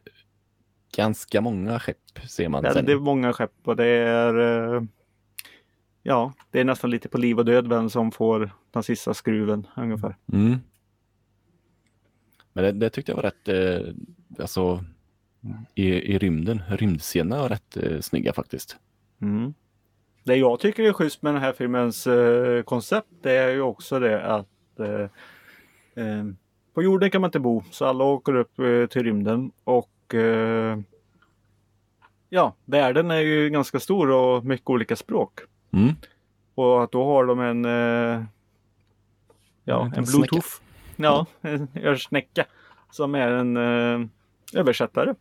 ganska många skepp ser man sen. det är många skepp och det är eh, Ja, det är nästan lite på liv och död vem som får den sista skruven ungefär. Mm. Men det, det tyckte jag var rätt, eh, alltså i, i rymden, rymdscenerna var rätt eh, snygga faktiskt. Mm. Det jag tycker är schysst med den här filmens eh, koncept det är ju också det att eh, eh, på jorden kan man inte bo så alla åker upp eh, till rymden och eh, ja, världen är ju ganska stor och mycket olika språk. Mm. Och att då har de en eh, ja, En bluetooth. Ja, en örsnäcka som är en översättare.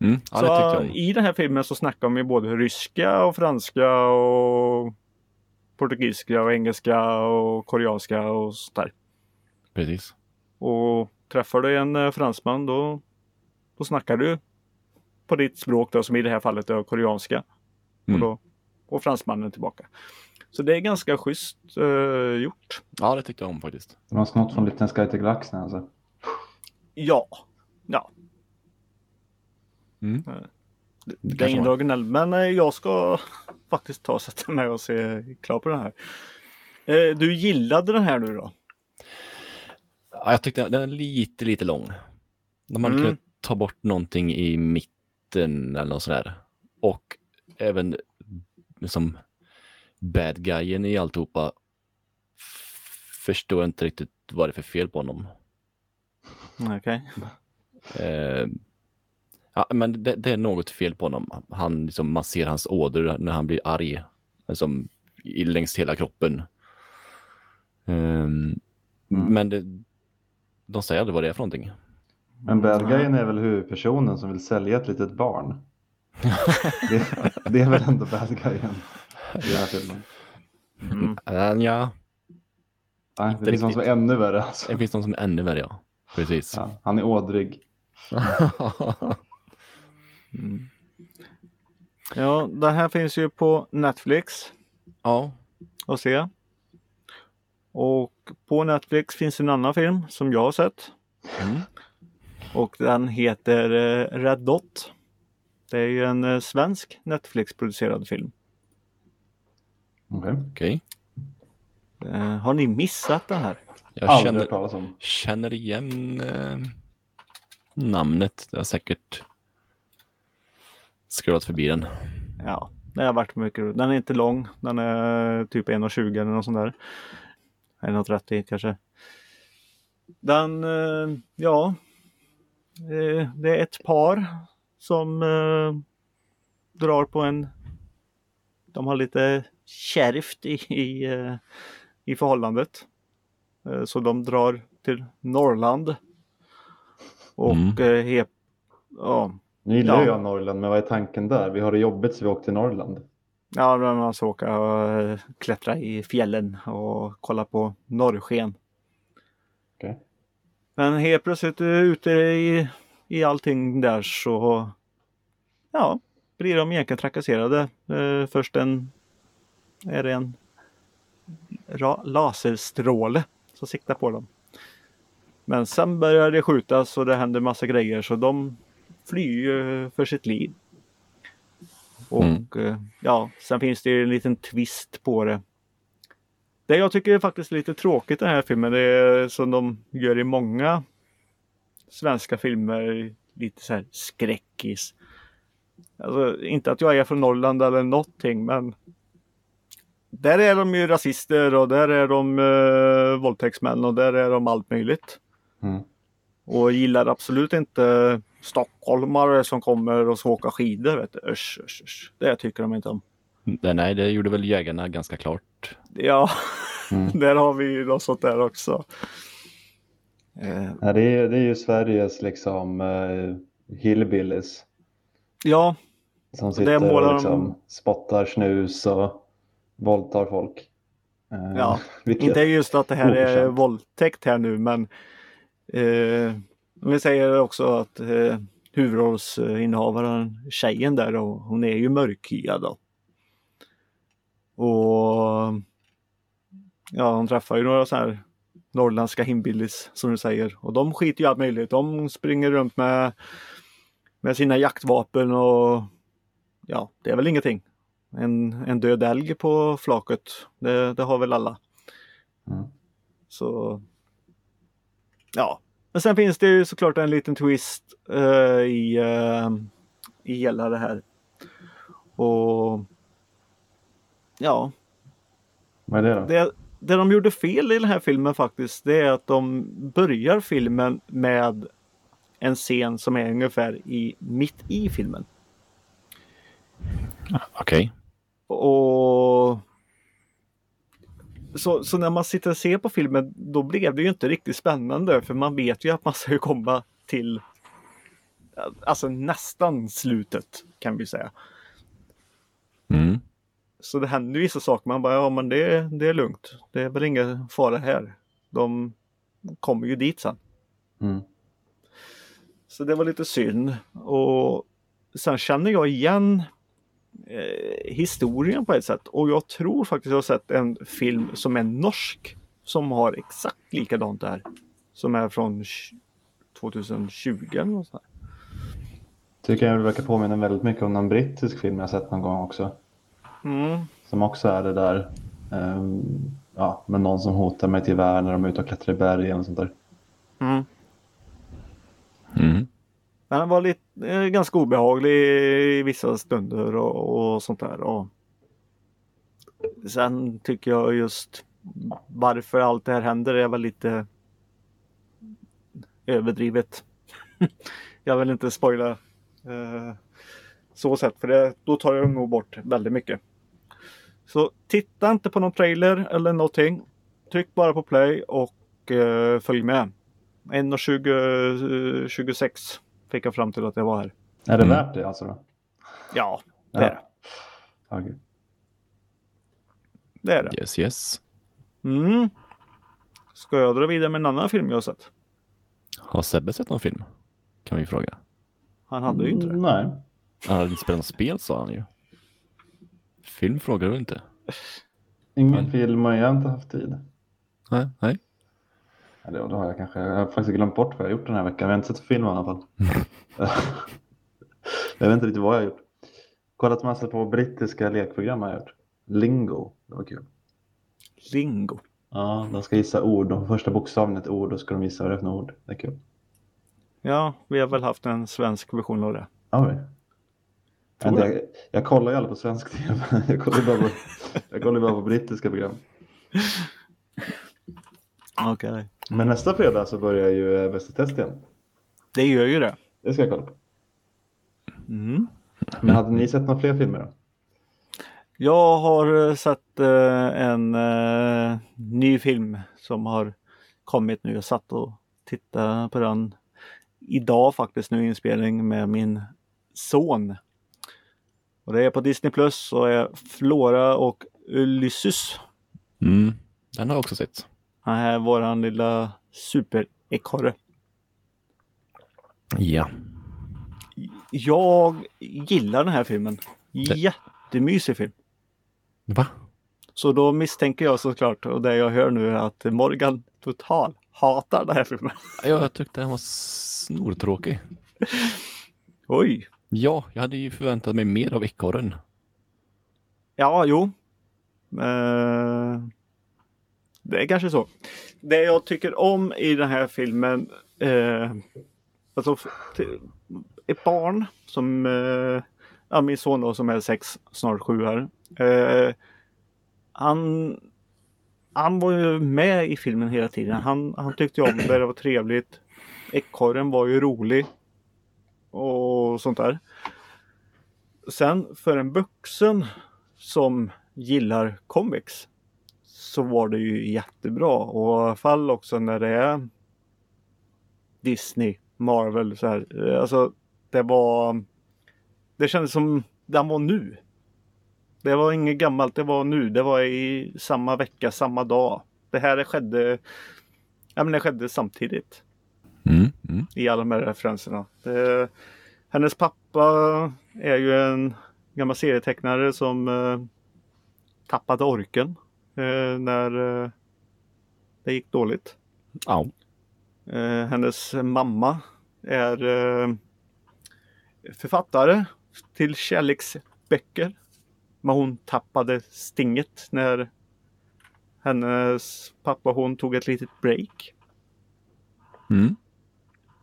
Mm. Ja, det så i den här filmen så snackar de ju både ryska och franska och portugisiska och engelska och koreanska och sånt där. Precis. Och träffar du en eh, fransman då, då snackar du på ditt språk då, som i det här fallet är koreanska. Mm. Och då går fransmannen tillbaka. Så det är ganska schysst eh, gjort. Ja, det tyckte jag om faktiskt. De har snott från Liten Sky till Galaxen alltså. Ja, ja. Mm. Det, Det är ingen originell, men eh, jag ska faktiskt ta och sätta mig och se klart på den här. Eh, Du gillade den här nu då? Ja, jag tyckte den är lite, lite lång. Hade Mm. kunnat ta bort någonting i mitten eller något sådär. Och även liksom bad guyen i alltihopa förstår jag inte riktigt vad det är för fel på honom. Okej. Eh, ja, men det, det är något fel på honom. Han, liksom, man ser hans ådror när han blir arg. Liksom, i, längs hela kroppen. Ehm, Men det, de säger aldrig vad det är för någonting. Men bad är väl huvudpersonen som vill sälja ett litet barn. det, det är väl ändå bad guyen i den här filmen. Mm. Uh, ja, Nej, Inte det finns någon som är ännu värre. Alltså. det finns någon som är ännu värre, ja. Precis. Ja, han är ådrig. Mm. Ja, den här finns ju på Netflix ja. att se. Och på Netflix finns en annan film som jag har sett. Mm. Och den heter eh, Red Dot. Det är ju en eh, svensk Netflix-producerad film. Okej. Okej. Eh, har ni missat den här? Jag Aldrig känner, hört talas om. känner igen eh, namnet. Jag har säkert scrollat förbi den. Ja, det har varit mycket. Den är inte lång. Den är typ 1,20 eller något sånt där. 1,30 kanske. Den, eh, ja. eh, Det är ett par som eh, drar på en... De har lite kärvt i, i, i förhållandet. Så de drar till Norrland. Och Mm. he, ja, Nu gillar Ja. jag Norrland, men vad är tanken där? Vi har det jobbigt så vi åker till Norrland. Ja, men man ska åka och eh, klättra i fjällen och kolla på norrsken. Okej. Men helt plötsligt eh, ute i, i allting där så ja, blir de egentligen trakasserade. Eh, först en är det en laserstråle som siktar på dem. Men sen börjar det skjutas och det händer massa grejer så de flyr ju för sitt liv. Och Mm. eh, ja, sen finns det ju en liten twist på det. Det jag tycker är faktiskt lite tråkigt i den här filmen, det är som de gör i många svenska filmer, lite så här skräckis. Alltså, inte att jag är från Norrland eller någonting men där är de ju rasister och där är de uh, våldtäktsmän och där är de allt möjligt. Mm. Och gillar absolut inte stockholmare som kommer och ska åka skidor. Vet du. Usch, usch, usch. Det tycker de inte om. Nej, nej, det gjorde väl jägarna ganska klart. Ja, Mm. där har vi ju något sånt där också. Eh, Ja, det, är, det är ju Sveriges liksom uh, hillbillies ja, som Det sitter målar och de- liksom spottar snus och våldtar folk. Eh, Ja, vilket, inte just att det här är våldtäkt här nu men eh, vi säger också att eh, huvudrollsinnehavaren, tjejen där, då, hon är ju mörkhyad då. Och ja, hon träffar ju några så här norrländska himbillis som du säger och de skiter ju allt möjligt. De springer runt med, med sina jaktvapen och ja, det är väl ingenting. En, en död älg på flaket, det, det har väl alla. Mm. Så ja, men sen finns det ju såklart en liten twist eh, i, eh, i hela det här. Och ja, Vad är det då? det, det de gjorde fel i den här filmen faktiskt, det är att de börjar filmen med en scen som är ungefär i, mitt i filmen. Okej. Och så, så när man sitter och ser på filmen då blev det ju inte riktigt spännande för man vet ju att man ska komma till alltså nästan slutet kan vi säga. Mm. Så det händer ju vissa saker man bara ja men det, det är lugnt. Det är väl ingen fara här. De kommer ju dit sen. Mm. Så det var lite synd. Och sen känner jag igen eh, historien på ett sätt. Och jag tror faktiskt jag har sett en film som är norsk. Som har exakt likadant där. Som är från 2020 eller något sånt. här. Tycker jag verkar påminna väldigt mycket om en brittisk film jag sett någon gång också. Mm. Som också är det där ehm, ja, med någon som hotar med ett gevär när de är ute och klättrar i bergen och sånt där. Mm. Mm. Men den var lite, eh, ganska obehaglig i vissa stunder och, och sånt där. Och sen tycker jag just varför allt det här händer är väl lite överdrivet. jag vill inte spoila eh, så sätt för det, då tar jag nog bort väldigt mycket. Så titta inte på någon trailer eller någonting. Tryck bara på play och eh, följ med. 1.20 26 fick jag fram till att jag var här. Är det Mm. värt det alltså? Då? Ja, det är det. Okej. Det är det. Yes, yes. Mm. Ska jag dra vidare med en annan film jag har sett? Har Sebbe sett någon film? Kan vi fråga. Han hade ju inte det. Mm, Nej. Han hade inte spelat något spel sa han ju. Film frågar du inte. Ingen film och jag har inte haft tid. Nej, nej. Eller då har jag kanske, jag har faktiskt glömt bort vad jag har gjort den här veckan. Jag har inte sett film i alla fall. jag vet inte riktigt vad jag har gjort. Kollat massor på brittiska lekprogram har jag gjort. Lingo, det var kul. Lingo. Ja, de ska gissa ord. De första bokstaven är ett ord och ska de gissa vad det är för ord. Det är kul. Ja, vi har väl haft en svensk version av det. Ja, vi. Vänta, jag, jag kollar ju aldrig på svensk tv. Jag kollar bara på, jag kollar bara på brittiska program. Okej. Men nästa fredag så börjar ju eh, Bäst i test igen. Det gör ju det. Det ska jag kolla på. Mm. Men hade ni sett några fler filmer då? Jag har eh, sett eh, en ny film som har kommit nu. Jag satt och tittade på den idag faktiskt nu inspelning med min son. Och det är på Disney Plus och är Flora och Ulysses. Mm. Den har jag också sett. Han är våran lilla superekorre. Ja. Jag gillar den här filmen. Jättemysig film. Va? Så då misstänker jag såklart och det jag hör nu är att Morgan total hatar den här filmen. Jag tyckte den var snortråkig. Oj! Ja, jag hade ju förväntat mig mer av ekorren. Ja, jo. Eh, det är kanske så. Det jag tycker om i den här filmen, eh, alltså till- ett barn som eh, ja, min son då som är sex, snart sju här. Eh, han, han var ju med i filmen hela tiden. Han, han tyckte om det, det var trevligt. Ekorren var ju rolig. Och sånt där. Sen för en vuxen som gillar comics så var det ju jättebra. Och i alla fall också när det är Disney, Marvel så här. Eh, Alltså det var Det kändes som den var nu. Det var inget gammalt, det var nu. Det var i samma vecka, samma dag. Det här skedde Ja men det skedde samtidigt Mm. Mm. i alla de här referenserna. Det, hennes pappa är ju en gammal serietecknare som eh, tappade orken när eh, det gick dåligt. Ja. Eh, hennes mamma är eh, författare till kärleksböcker. Men hon tappade stinget när hennes pappa och hon tog ett litet break. Mm.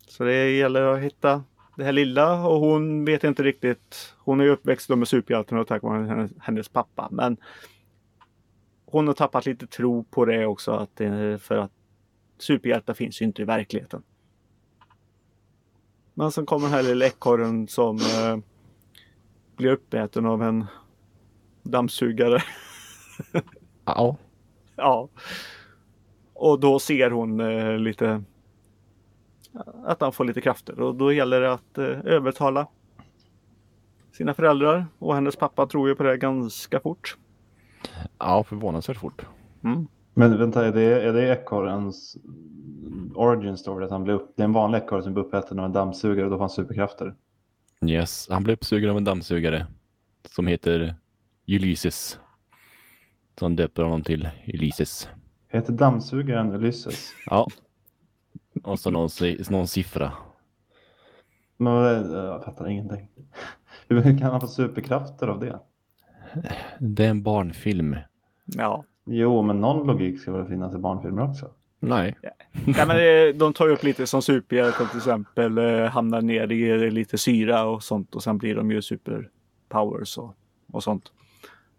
Så det gäller att hitta det här lilla och hon vet inte riktigt. Hon är uppväxt med superhjälten och tack vare hennes, hennes pappa. Men hon har tappat lite tro på det också. Att för att superhjältar finns ju inte i verkligheten. Men sen kommer den här lilla ekorren som eh, blir uppäten av en dammsugare. Ja. Ja. Och då ser hon eh, lite att han får lite krafter och då gäller det att eh, övertala sina föräldrar och hennes pappa tror ju på det ganska fort. Ja, förvånansvärt fort. Mm. Men vänta, är det, är det ekorrens origin story? Att han blir upp, det är en vanlig ekorre som blir uppäten av en dammsugare och då får han superkrafter? Yes, han blev uppsugen av en dammsugare som heter Ulysses. Som döper honom till Ulysses. Heter dammsugaren Ulysses? Ja. Och så någon, någon siffra. Men jag fattar ingenting. Hur kan han få superkrafter av det? Det är en barnfilm. Ja. Jo, men någon logik ska väl finnas i barnfilmer också? Nej. Nej, men det, de tar ju upp lite som superhjältar till exempel eh, hamnar ner i lite syra och sånt och sen blir de ju superpowers och, och sånt.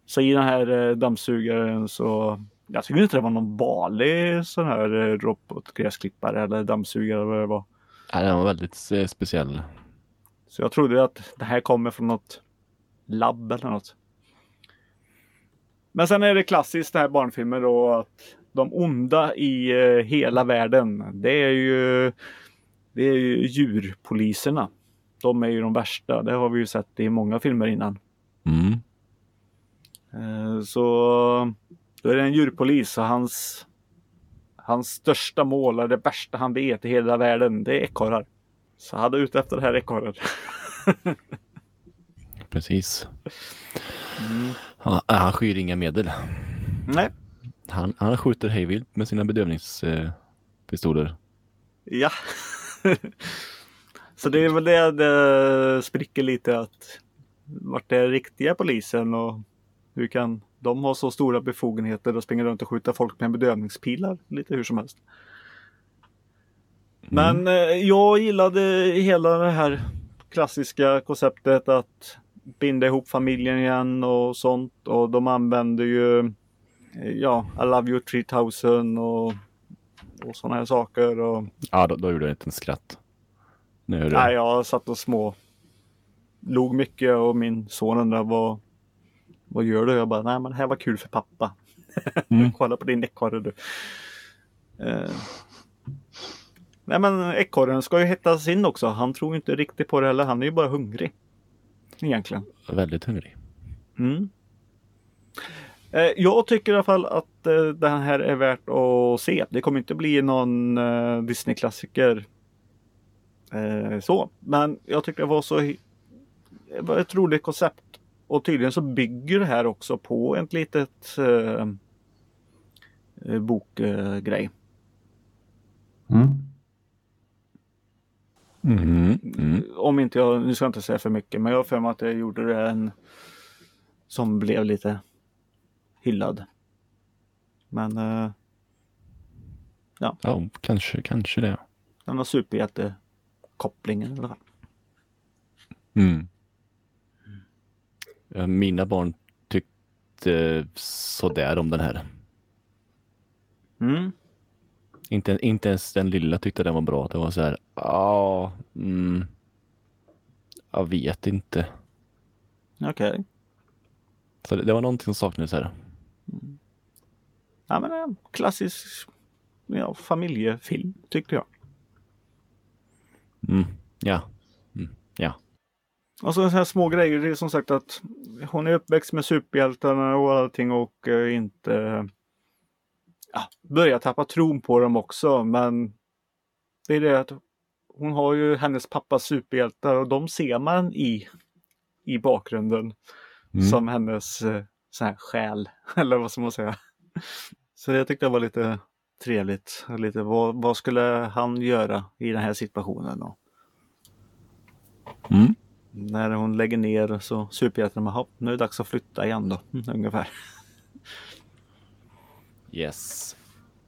Så i den här eh, dammsugaren så jag tycker inte det var någon vanlig sån här eh, robotgräsklippare eller dammsugare eller vad det var. Nej, Den var väldigt eh, speciell. Så jag trodde att det här kommer från något labb eller något. Men sen är det klassiskt det här barnfilmer då att de onda i eh, hela världen det är ju det är ju djurpoliserna. De är ju de värsta. Det har vi ju sett i många filmer innan. Mm. Eh, Så då är det en djurpolis och hans hans största mål, och det värsta han vet i hela världen, det är ekorrar. Så han är ute efter det här ekorren. Precis. Mm. Han, han skyr inga medel. Nej, Han, han skjuter hejvilt med sina bedövningspistoler. Ja. Så det är väl det det spricker lite att vart är riktiga polisen och hur kan de ha så stora befogenheter och springa runt och skjuta folk med bedövningspilar lite hur som helst. Men eh, jag gillade hela det här klassiska konceptet att binda ihop familjen igen och sånt och de använder ju ja, I love you 3000 och, och sådana här saker. Och, Ja, då, då gjorde jag inte en skratt. Nu. Nej, jag satt och små log mycket och min son undrade vad, vad gör du? Jag bara, nej men det här var kul för pappa. Mm. Kolla på din ekorre du. Eh. Nej men ekorren ska ju hettas in också. Han tror inte riktigt på det heller. Han är ju bara hungrig. Egentligen. Väldigt hungrig. Mm. Eh, Jag tycker i alla fall att eh, den här är värt att se. Det kommer inte bli någon eh, Disney-klassiker. Så. Men jag tycker det var så det var ett roligt koncept. Och tydligen så bygger det här också på ett litet eh, eh, bokgrej. Mm. Mm. Mm. Om inte jag, nu ska jag inte säga för mycket, men jag har för mig att jag gjorde det en som blev lite hyllad. Men eh, Ja, kanske, kanske det. den har superhjältekopplingen i alla fall. Mm. Ja, Mina barn tyckte sådär om den här. Mm. Inte, inte ens den lilla tyckte den var bra. Det var så här, ja, mm, jag vet inte. Okej. Så det, det var någonting som saknades här. Ja men en klassisk ja, familjefilm tyckte jag. Mm, ja, mm, ja. Och så här små grejer. Det är som sagt att hon är uppväxt med superhjältarna och allting och eh, inte ja, börjar tappa tron på dem också. Men det är det att hon har ju hennes pappas superhjältar och de ser man i, i bakgrunden Mm. som hennes eh, så här själ. Eller vad ska man säga. Så det tyckte jag var lite trevligt. Lite, vad, vad skulle han göra i den här situationen? Och Mm. när hon lägger ner så superhjältarna, "Jaha, nu är det dags att flytta igen då. Mm, ungefär. Yes.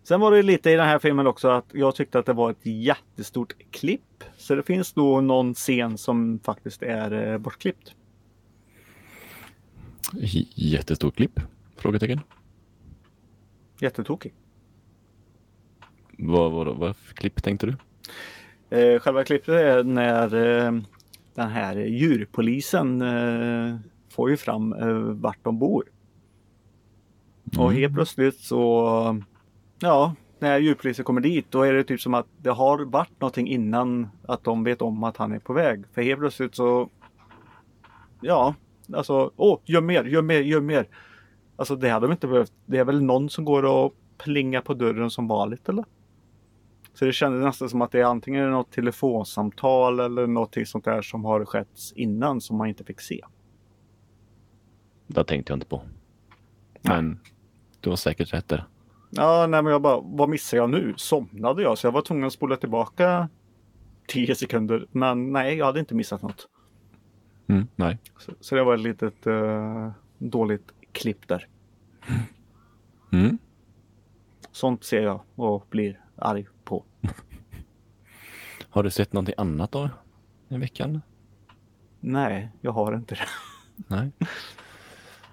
Sen var det lite i den här filmen också att jag tyckte att det var ett jättestort klipp. Så det finns då någon scen som faktiskt är eh, bortklippt. J- Jättestort klipp? Frågetecken. Jättetokig. Vad, vad, vad för klipp tänkte du? Eh, själva klippet är när eh, den här djurpolisen eh, får ju fram eh, vart de bor. Och helt plötsligt så, ja, när djurpolisen kommer dit då är det typ som att det har varit någonting innan att de vet om att han är på väg. För helt plötsligt så, ja, alltså, åh, gör mer, gör mer, gör mer. Alltså det hade de inte behövt. Det är väl någon som går och plingar på dörren som vanligt eller? Så det kändes nästan som att det är antingen något telefonsamtal eller något sånt där som har skett innan som man inte fick se. Det tänkte jag inte på. Men du har säkert rätt där. Ja, nej men jag bara, vad missar jag nu? Somnade jag? Så jag var tvungen att spola tillbaka 10 sekunder. Men nej, jag hade inte missat något. Mm, nej. Så, så det var ett litet eh, dåligt klipp där. Mm. Sånt ser jag och blir arg på. Har du sett någonting annat då? I veckan? Nej, jag har inte det. Nej.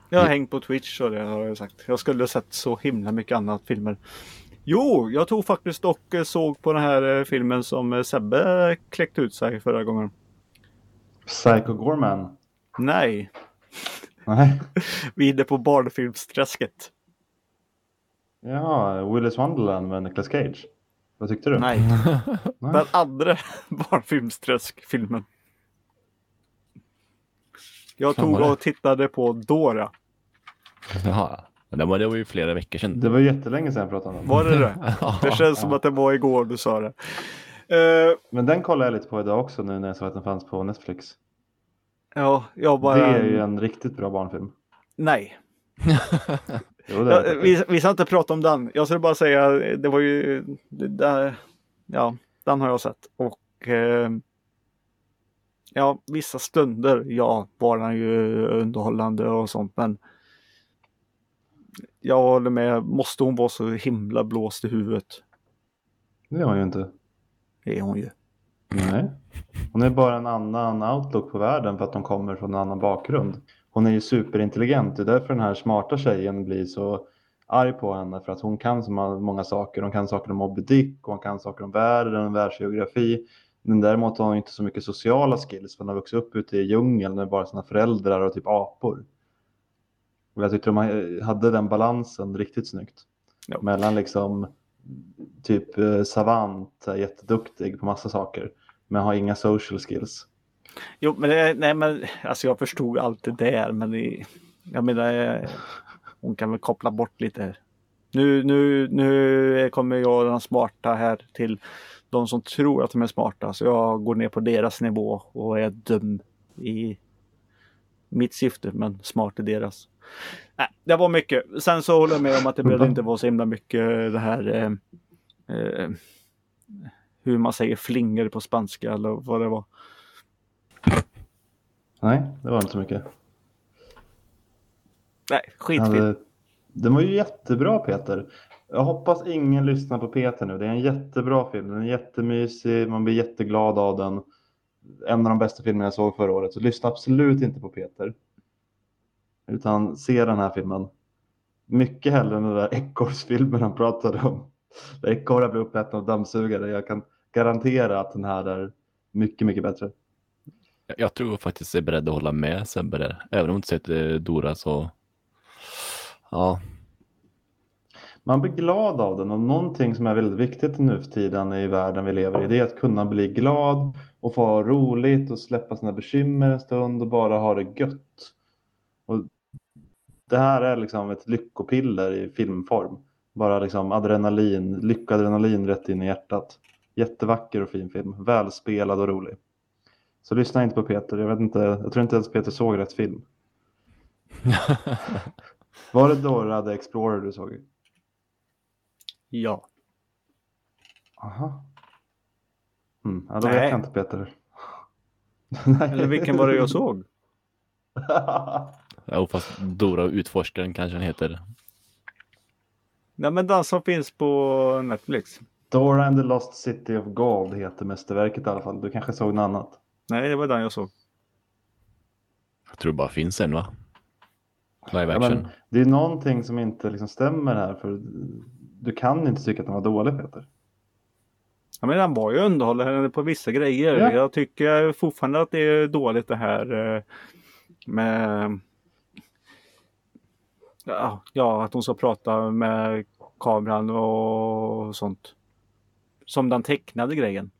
Jag har hängt på Twitch och det har jag sagt. Jag skulle ha sett så himla mycket annat filmer. Jo, jag tog faktiskt och eh, såg på den här eh, filmen som eh, Sebbe kläckte ut sig förra gången. Psycho Gorman. Nej, Nej. vi är inne på barnfilmsträsket. Ja, Willis Wonderland med Nicolas Cage. Vad tyckte du? Nej, Nej. den andra barnfilmsträskfilmen. Jag Fan, tog och tittade på Dora. Jaha. Det var, det var ju flera veckor sedan. Det var jättelänge sedan jag pratade om den. Var det det? Det känns som att det var igår du sa det. Eh, Men den kollar jag lite på idag också nu när jag såg att den fanns på Netflix. ja, jag bara... Det är ju en riktigt bra barnfilm. Nej, Jo, det Ja, är det. vi, vi ska inte prata om den. Jag skulle bara säga, det var ju, det där, ja, den har jag sett. Och eh, ja, vissa stunder, ja, var den ju underhållande och sånt. Men jag håller med, måste hon vara så himla blåst i huvudet? Det är hon ju inte. Det är hon ju. Nej. Hon är bara en annan outlook på världen för att hon kommer från en annan bakgrund. Hon är ju superintelligent. Det är därför den här smarta tjejen blir så arg på henne. För att hon kan så många saker. Hon kan saker om Moby Dick och hon kan saker om världen världsgeografi. Men däremot har hon inte så mycket sociala skills. För hon har vuxit upp ute i djungeln med bara sina föräldrar och typ apor. Och jag tyckte de hade den balansen riktigt snyggt. Ja. Mellan liksom typ eh, savant, jätteduktig på massa saker. Men har inga social skills. Jo, men det, nej, men alltså jag förstod allt det där, men det, jag menar, eh, hon kan väl koppla bort lite. Nu, nu, nu kommer jag den smarta här till de som tror att de är smarta, så jag går ner på deras nivå och är dum i mitt syfte, men smart i deras. Nej, det var mycket. Sen så håller jag med om att det behövde inte vara så himla mycket det här eh, eh, hur man säger flinger på spanska eller vad det var. Nej, det var inte så mycket. Nej, hade- Den var ju jättebra Peter. Jag hoppas ingen lyssnar på Peter nu. Det är en jättebra film. Den är jättemysig. Man blir jätteglad av den. En av de bästa filmerna jag såg förra året. Så lyssna absolut inte på Peter. Utan se den här filmen. Mycket hellre än den där ekorrsfilmen han pratade om. Där ekorrar blir uppätna av dammsugare. Jag kan garantera att den här är mycket, mycket bättre. Jag- Jag tror faktiskt jag är beredd att hålla med Sebbe där. Även om jag inte sett Dora så... Ja, man blir glad av den och någonting som är väldigt viktigt nu för tiden i världen vi lever i det är att kunna bli glad och få ha roligt och släppa sina bekymmer en stund och bara ha det gött. Och det här är liksom ett lyckopiller i filmform. Bara liksom adrenalin, lyckadrenalin rätt in i hjärtat. Jättevacker och fin film, välspelad och rolig. Så lyssna inte på Peter, jag vet inte, jag tror inte ens Peter såg rätt film. Var det Dora the Explorer du såg? Ja. Aha. Mm, ja, då Nej. vet jag inte Peter. Eller vilken var det jag såg? ja fast Dora och utforskaren kanske den heter. Nej men den som finns på Netflix. Dora and the Lost City of Gold heter mästerverket i alla fall. Du kanske såg något annat? Nej, det var den jag såg. Jag tror det bara finns en va? Live Ja, action. men det är någonting som inte liksom stämmer här. För du kan inte tycka att den var dålig Peter. Ja, men den var ju underhållande på vissa grejer. Ja. Jag tycker fortfarande att det är dåligt det här eh, med ja, att hon ska prata med kameran och sånt. Som den tecknade grejen.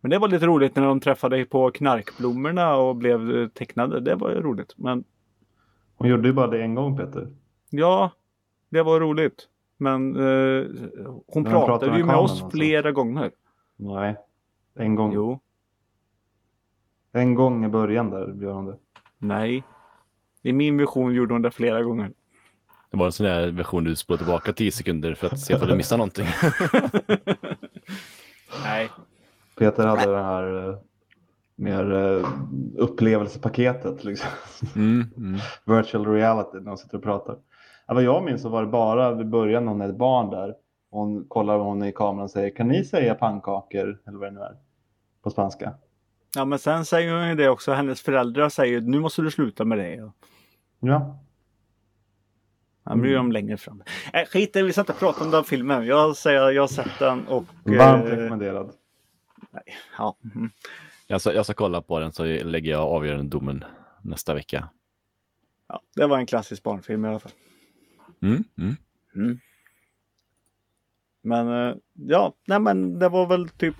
Men det var lite roligt när de träffade på knarkblommorna och blev tecknade. Det var ju roligt. Men Hon gjorde ju bara det en gång Peter. ja, det var roligt. Men eh, hon Men hon pratade pratade med ju med oss alltså. flera gånger. Nej, en gång. Jo, En gång i början där gör hon det. nej. I min vision gjorde hon det flera gånger. Det var en sån där version du spolar tillbaka 10 sekunder för att se om du missar någonting. Nej. Peter hade det här eh, mer eh, upplevelsepaketet. Liksom. Mm, mm. virtual reality när de sitter och pratar. Ja, vad jag minns så var det bara vid början när hon är ett barn där. Och hon kollar hon i kameran och säger kan ni säga pannkakor eller vad det nu är på spanska. Ja men sen säger hon ju det också. Hennes föräldrar säger nu måste du sluta med det. Ja, Han blir de längre fram. Äh, skit i, vi ska inte prata om den filmen. Jag säger jag har sett den och... varmt eh, rekommenderad. ja. mm. Jag, ska, jag ska kolla på den så lägger jag avgörande domen nästa vecka. ja. Det var en klassisk barnfilm i alla fall. Mm, mm. Mm. Men eh, ja, nej men det var väl typ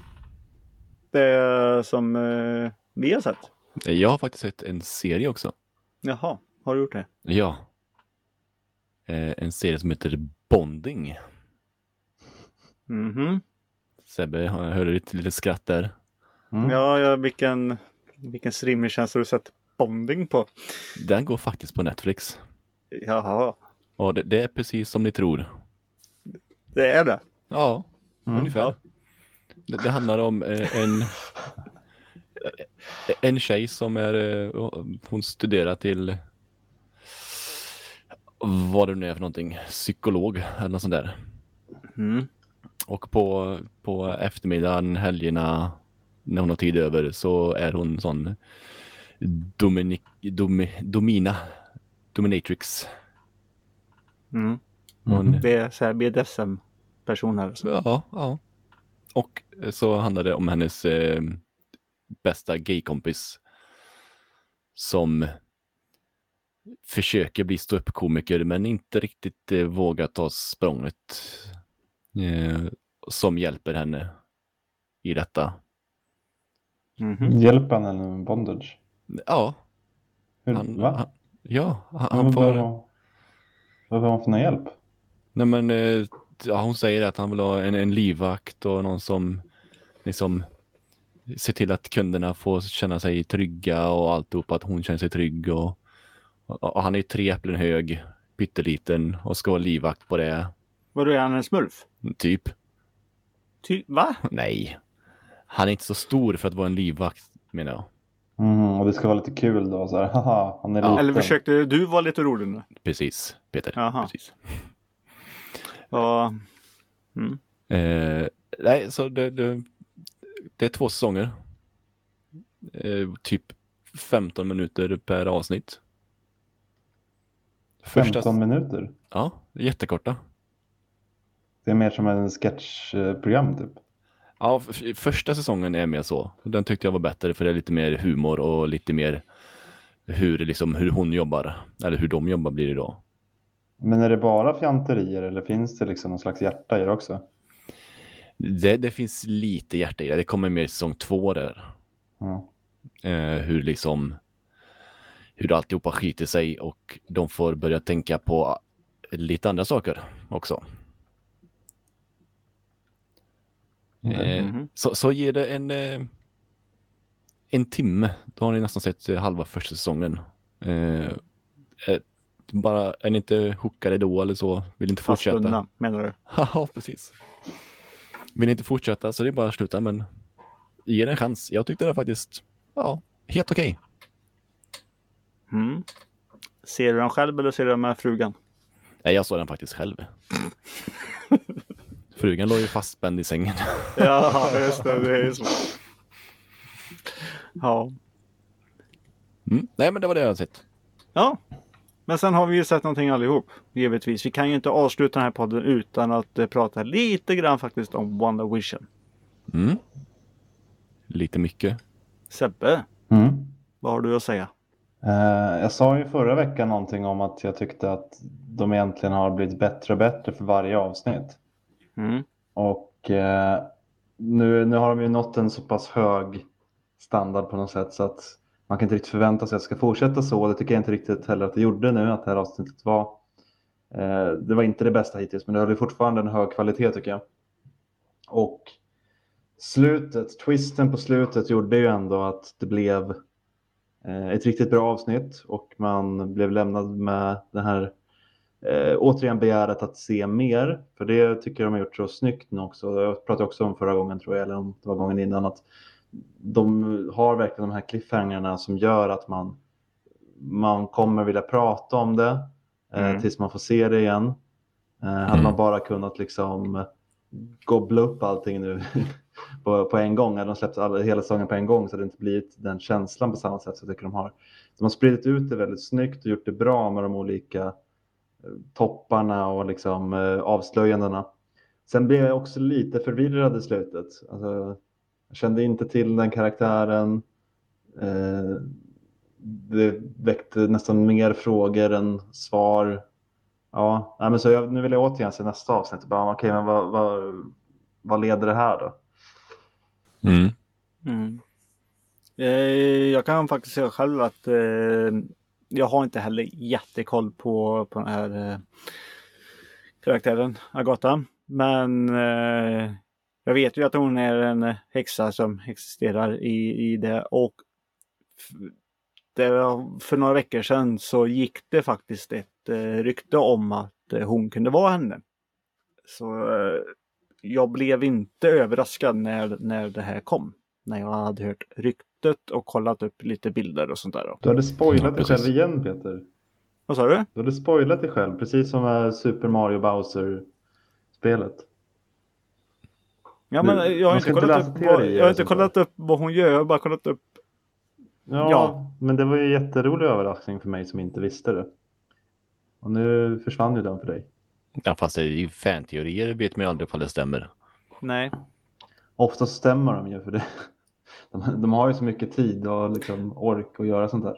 det som eh, vi har sett. Jag har faktiskt sett en serie också. Jaha, har du gjort det? Ja. Eh, en serie som heter Bonding. Mhm. Sebbe, jag hörde ditt lilla skratt där. Mm. Ja, ja, vilken, vilken streamingtjänst har du sett Bonding på? Den går faktiskt på Netflix. Jaha, Och det, det är precis som ni tror. det är det. Ja, Mm. ungefär. Det, det handlar om eh, en, en tjej som är, eh, hon studerar till vad det nu är för någonting, psykolog eller något sånt där. Mm. Och på, på eftermiddagen, helgerna, när hon har tid över så är hon sån Dominic, Domi, Domina, Dominatrix. Mm. Hon, Det är så här BDSM-personer. Ja, ja. Och så handlar det om hennes eh, bästa gaykompis som försöker bli ståuppkomiker men inte riktigt eh, vågar ta språnget. Eh, som hjälper henne i detta. Mhm. Hjälp henne med bondage. Ja, Hur, han, va? han, ja, han, han får... vad- Vad har hon för någon hjälp? Nej men eh, ja, hon säger att han vill ha en, en livvakt och någon som liksom ser till att kunderna får känna sig trygga och alltihop att hon känner sig trygg och, och, och han är tre äpplen hög, pytteliten och ska vara livvakt på det, Vadå, är han en smurf? typ. Ty va? Nej, han är inte så stor för att vara en livvakt menar jag. Mm, och det ska vara lite kul då. Så här, haha, han är Ja, liten. Eller försökte du vara lite rolig nu? Precis, Peter. Jaha. Precis. Ja. Mm. Eh, nej, så det, det, det är två säsonger. Eh, typ 15 minuter per avsnitt. Första, 15 minuter. ja, jättekorta. Det är mer som en sketchprogram typ. Ja, första säsongen är mer så. Den tyckte jag var bättre för det är lite mer humor och lite mer hur, liksom, hur hon jobbar. Eller hur de jobbar blir det då. Men är det bara fjanterier eller finns det liksom någon slags hjärta i det också? Det, det finns lite hjärta i det. Det kommer mer i säsong två där. Ja. Eh, hur liksom hur alltihopa skiter sig och de får börja tänka på lite andra saker också. Mhm. så, så ger det en, eh, en timme. Då har ni nästan sett eh, halva första säsongen. Bara, är ni inte hookade då eller så? Vill inte fortsätta? Fastbundna menar du? Ja, precis. Vill inte fortsätta så det är bara att sluta, men ge det en chans. Jag tyckte det var faktiskt, ja, helt okej. Mm. Ser du den själv eller ser du den med frugan? Nej, jag såg den faktiskt själv. Frugan låg ju fastspänd i sängen. Ja, just det. Det är så. Ja. Mm. Nej, men det var det jag sett. ja. Men sen har vi ju sett någonting allihop. Givetvis. Vi kan ju inte avsluta den här podden utan att eh, prata lite grann faktiskt om WandaVision. Mm. Lite mycket. Sebbe, Mm. vad har du att säga? Eh, jag sa ju förra veckan någonting om att jag tyckte att de egentligen har blivit bättre och bättre för varje avsnitt. Mm. Och eh, nu, nu har de ju nått en så pass hög standard på något sätt så att man kan inte riktigt förvänta sig att det ska fortsätta så. Det tycker jag inte riktigt heller att det gjorde nu, att det här avsnittet var. Eh, det var inte det bästa hittills, men det höll fortfarande en hög kvalitet tycker jag. Och slutet, twisten på slutet gjorde ju ändå att det blev eh, ett riktigt bra avsnitt och man blev lämnad med den här eh, återigen begäret att se mer. För det tycker jag de har gjort så snyggt nu också. Jag pratade också om förra gången tror jag, eller om det var gången innan, att de har verkligen de här cliffhangarna som gör att man, man kommer vilja prata om det eh, Mm. tills man får se det igen. Eh, Hade Mm. man bara kunnat liksom gobbla upp allting nu på, på en gång, eller de släppt alla, hela säsongen på en gång så hade det inte blivit den känslan på samma sätt som jag tycker de har. De har spridit ut det väldigt snyggt och gjort det bra med de olika topparna och liksom eh, avslöjandena. Sen blev jag också lite förvirrad i slutet. Alltså, jag kände inte till den karaktären. Eh, det väckte nästan mer frågor än svar. Ja, nej, men så jag, nu vill jag återigen se nästa avsnitt. Bara, Okej, men vad, vad, vad leder det här då? Mm. Mm. Eh, jag kan faktiskt säga själv att eh, jag har inte heller jättekoll på, på den här eh, karaktären Agatha. Men eh, jag vet ju att hon är en häxa som existerar i, i det och det, var- för några veckor sedan så gick det faktiskt ett eh, rykte om att eh, hon kunde vara henne. Så eh, jag blev inte överraskad när, när det här kom. När jag hade hört ryktet och kollat upp lite bilder och sånt där. då. Du hade spoilat dig själv igen Peter. Vad sa du? Du hade spoilat dig själv, precis som Super Mario Bowser-spelet. Ja, men jag har inte, inte kollat, läsa upp vad, jag har inte kollat upp vad hon gör. Jag har bara kollat upp. Ja, Ja. men det var ju en jätterolig överraskning för mig som inte visste det. Och nu försvann ju den för dig. Ja, fast det är ju fanteorier vet man ju aldrig ifall det stämmer. Nej. Ofta stämmer de ju för det. De, de har ju så mycket tid och liksom ork att göra sånt här.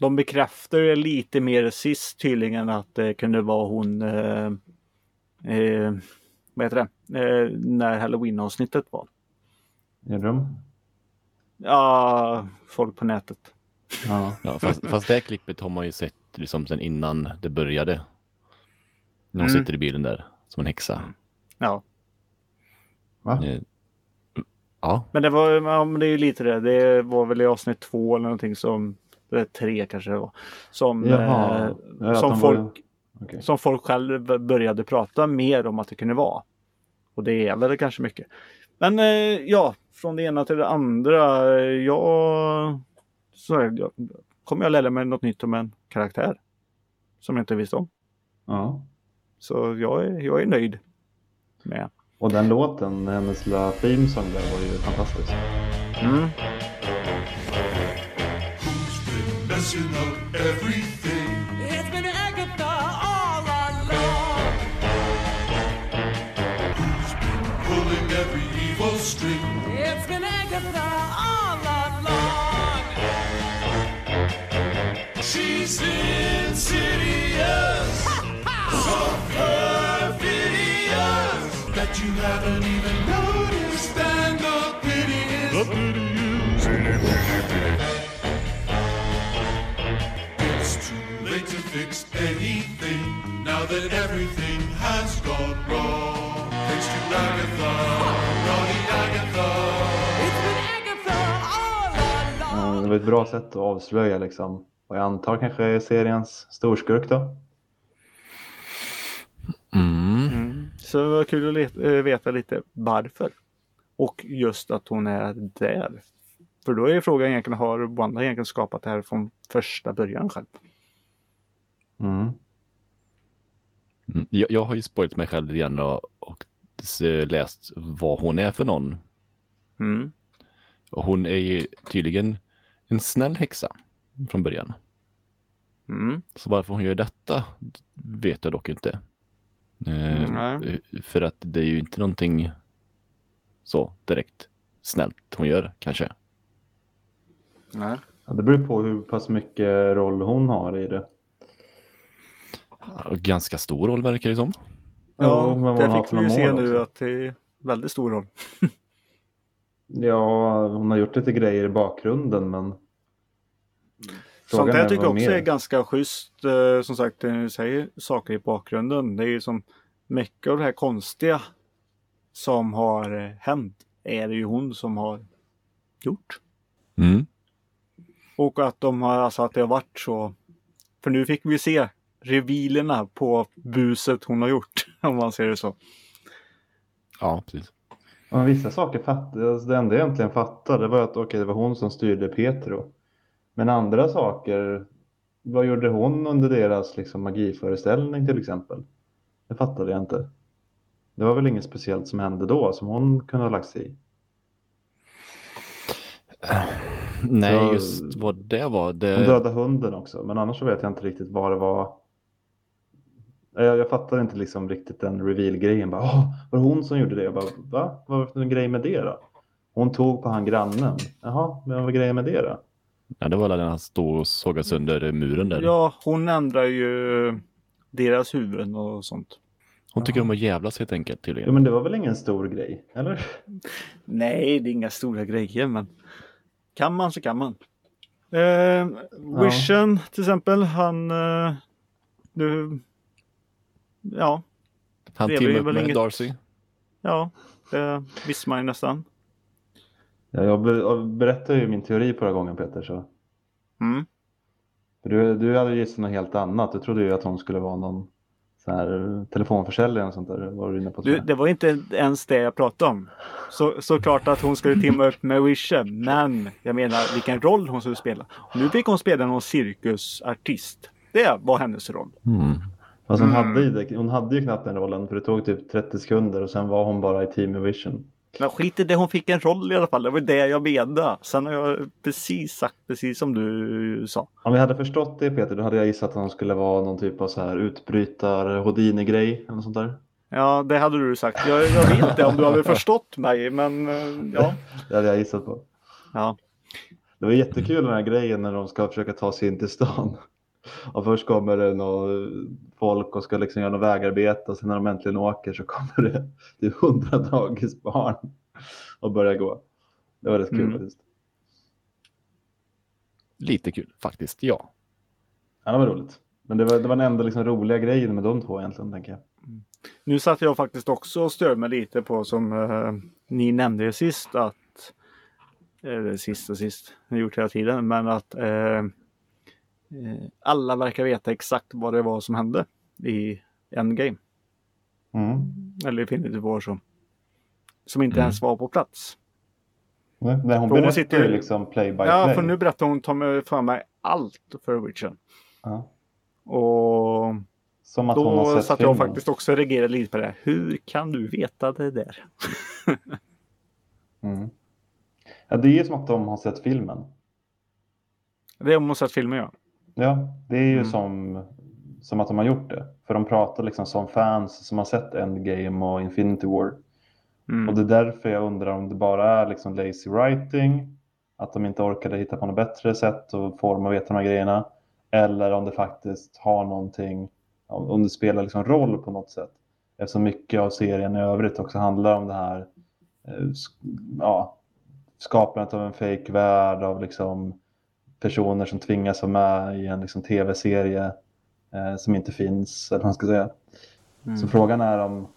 De bekräftar ju lite mer sist tydligen att det kunde vara hon. Eh, eh, vad heter det? Eh, när halloween-avsnittet var. Gör de? Ja, folk på nätet. Ja. Ja, fast, fast det här klippet har man ju sett liksom sen innan det började. När hon Mm. sitter i bilen där som en häxa. Ja, Va? Ja, men det var ja, men det är ju lite det. Det var väl i avsnitt två eller någonting som. Eller tre kanske det var. Som, Jaha. eh, som var- folk Okej. som folk själv började prata mer om att det kunde vara. Och det är väl kanske mycket. Men eh, ja, från det ena till det andra. eh, Jag, så är det, jag kommer jag lära mig något nytt om en karaktär. Som jag inte visste om. Ja. Så jag är, jag är nöjd med. Och den låten, hennes lilla themesång där var ju fantastisk. Mm. That everything has gone wrong. Thanks to Agatha, naughty Agatha. It's been Agatha all along. Eh, Det var ett bra sätt att avslöja liksom. Och jag antar kanske seriens storskurk då. Mm. Mm. Så det var kul att eh, veta lite varför. Och just att hon är där. För då är frågan egentligen, har Wanda egentligen skapat det här från första början själv? Mm. Mm. Jag, jag har ju spoilat mig själv grann och, och läst vad hon är för någon. Mm. Och hon är ju tydligen en snäll häxa från början. Mm. Så varför hon gör detta vet jag dock inte. Eh, Nej. För att det är ju inte någonting så direkt snällt hon gör kanske. Nej. Ja, det beror på hur pass mycket roll hon har i det. Ganska stor roll verkar det som. Ja, har det fick vi ju se nu också. att det är väldigt stor roll. Ja, hon har gjort lite grejer i bakgrunden men... Sånt här är tycker jag också mer. är ganska schysst. eh, Som sagt, när du säger saker i bakgrunden. Det är ju som mycket av det här konstiga som har eh, hänt är det ju hon som har gjort. Mm. Och att de har, alltså att det har varit så. För nu fick vi se revilerna på buset hon har gjort. Om man ser det så. Ja, precis. Ja, vissa saker fattade, alltså det enda jag egentligen fattade var att okej, det var hon som styrde Petro. Men andra saker, vad gjorde hon under deras liksom, magiföreställning till exempel? Det fattade jag inte. Det var väl inget speciellt som hände då som hon kunde ha lagt sig i. Nej, just vad det var. Hon Det... dödade hunden också, men annars så vet jag inte riktigt vad det var. Jag, jag fattar inte liksom riktigt den reveal-grejen. Bara, Åh, var det hon som gjorde det? Jag bara, va? Vad var det för en grej med det då? Hon tog på han grannen. Jaha, men vad var grejen med det då? Ja, det var när han stod och sågade sönder muren där. Ja, hon ändrar ju deras huvuden och sånt. Hon tycker om att jävlas helt enkelt tydligen. Jo, men det var väl ingen stor grej, eller? Nej, det är inga stora grejer, men kan man så kan man. Eh, Vision till exempel, han... Eh, nu, ja, Han väl med inget- Darcy. ja, det visste man ju nästan. Ja, jag be- jag berättade ju min teori förra gången Peter. Så. Mm. Du, du hade gissat något helt annat. Du trodde ju att hon skulle vara någon sån här telefonförsäljare och sånt där. Var du inne på Du, det var inte ens det jag pratade om. Så, såklart att hon skulle timma upp med Vision, men jag menar vilken roll hon skulle spela. Och nu fick hon spela någon cirkusartist. Det var hennes roll. Mm. Fast hon, Mm. hade ju det, hon hade ju knappt den rollen för det tog typ 30 sekunder och sen var hon bara i Team Vision. Men skit i det, hon fick en roll i alla fall. Det var det jag menade. Sen har jag precis sagt precis som du sa. Om vi hade förstått det Peter, då hade jag gissat att hon skulle vara någon typ av så här utbrytar Houdini-grej eller något sånt där. Ja, det hade du sagt. Jag, jag vet inte om du hade förstått mig, men eh, ja. Det hade jag gissat på. ja. Det var jättekul den här grejen när de ska försöka ta sig in till stan. Och först kommer det någon folk och ska liksom göra något vägarbete och sen när de äntligen åker så kommer det typ hundra dagisbarn och börjar gå. Det var rätt kul Mm. faktiskt. Lite kul faktiskt, ja. Ja, det var roligt. Men det var, det var den enda liksom roliga grejen med de två egentligen, tänker jag. Nu satt jag faktiskt också och störde mig lite på som eh, ni nämnde sist att eller sist och sist, har gjort hela tiden, men att eh, eh, alla verkar veta exakt vad det var som hände i Endgame. Mm. Eller Infinity War som, som inte Mm. ens var på plats. Nej, hon hon berättar sitter- ju liksom play by Ja, play. för nu berättar hon ta för mig allt för Witcher. Ja. Och Som att hon har då sett satt jag filmen. faktiskt också och reagerade lite på det. här. Hur kan du veta det där? Mm. Ja, det är ju som att de har sett filmen. Det har man sett filmen ja. Ja, det är ju Mm. som, som att de har gjort det. För de pratar liksom som fans som har sett Endgame och Infinity War. Mm. Och det är därför jag undrar om det bara är liksom lazy writing, att de inte orkade hitta på något bättre sätt få dem att veta de här grejerna, eller om det faktiskt har någonting, om det spelar liksom roll på något sätt. Eftersom mycket av serien i övrigt också handlar om det här eh, ja, skapandet av en fake värld av liksom personer som tvingas vara med i en liksom tv-serie eh, som inte finns, eller vad man ska säga. Mm. Så frågan är om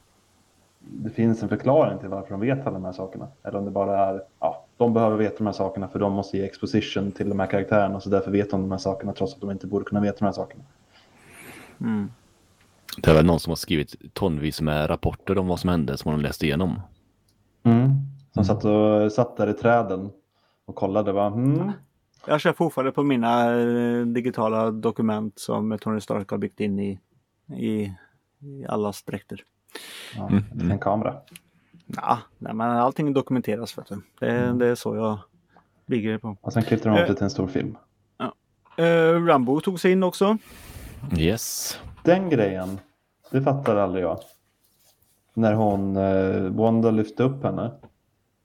det finns en förklaring till varför de vet alla de här sakerna. Eller om det bara är, ja, de behöver veta de här sakerna för de måste ge exposition till de här karaktärerna. Så därför vet de de här sakerna trots att de inte borde kunna veta de här sakerna. Mm. Det är väl någon som har skrivit tonvis med rapporter om vad som hände som hon läst igenom. Som satt, och, satt där i träden och kollade. Va? Mm. Jag kör fortfarande på mina eh, digitala dokument som Tony Stark har byggt in i, i, i alla dräkter. Ja, Mm, En kamera. Ja, nej, men allting dokumenteras. Vet du. Det, det är så jag bygger på. Och sen klippte de ihop det till en stor film. Uh, Rambo tog sig in också. Yes. Den grejen, det fattade aldrig jag. När hon, eh, Wanda lyfte upp henne.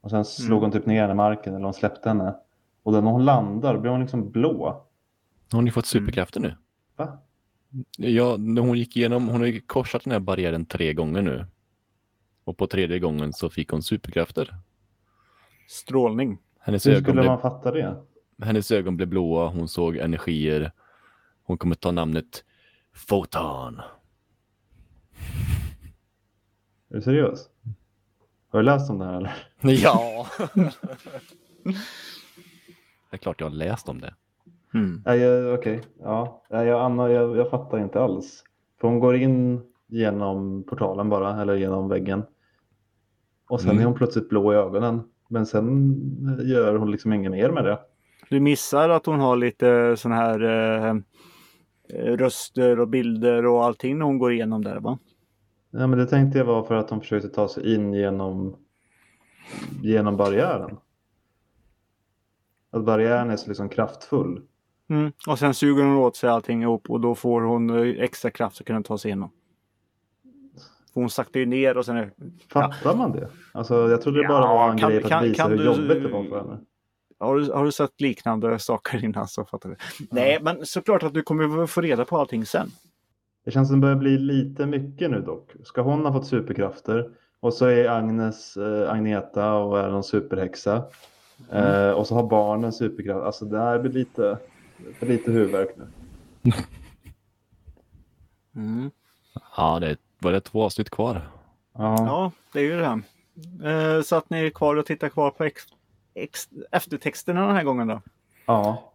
Och sen slog hon typ ner henne i marken eller hon släppte henne. Och när hon landar blir hon liksom blå. Har ni fått superkrafter nu? Va? Ja, när hon gick igenom, hon har korsat den här barriären tre gånger nu. Och på tredje gången så fick hon superkrafter. Strålning. Hennes Hur ögon, skulle blev, man fatta det? hennes ögon blev blåa, hon såg energier. Hon kommer ta namnet Photon. Är du seriös? Har du läst om det här eller? Ja! det är klart jag har läst om det. Mm. Jag- okej. Ja. Nej, jag, Anna, jag, jag fattar inte alls. För hon går in genom portalen bara, eller genom väggen. Och sen Mm. är hon plötsligt blå i ögonen. Men sen gör hon liksom inget mer med det. Du missar att hon har lite sån här eh, eh, röster och bilder och allting när hon går igenom där va? Ja, men det tänkte jag var för att hon försökte ta sig in genom, genom barriären. Att barriären är så liksom kraftfull. Mm. Och sen suger hon åt sig allting ihop och då får hon eh, extra kraft att kunna ta sig igenom. För hon saktar ju ner och sen är... Fattar man det? Alltså, jag trodde det bara Ja, var en kan- grej för att kan- visa kan hur du- jobbigt det var för henne. Har du, har du sett liknande saker innan så fattar du. Nej, men såklart att du kommer få reda på allting sen. Det känns som det börjar bli lite mycket nu dock. Ska hon ha fått superkrafter och så är Agnes eh, Agneta och är någon superhäxa. Eh, och så har barnen superkraft. Alltså det här blir lite, för lite huvudvärk nu. Mm. Ja, det var det två avsnitt kvar. Ja. Ja, det är ju det. Eh, så att ni är kvar och tittar kvar på ex, ex, eftertexterna den här gången då? ja.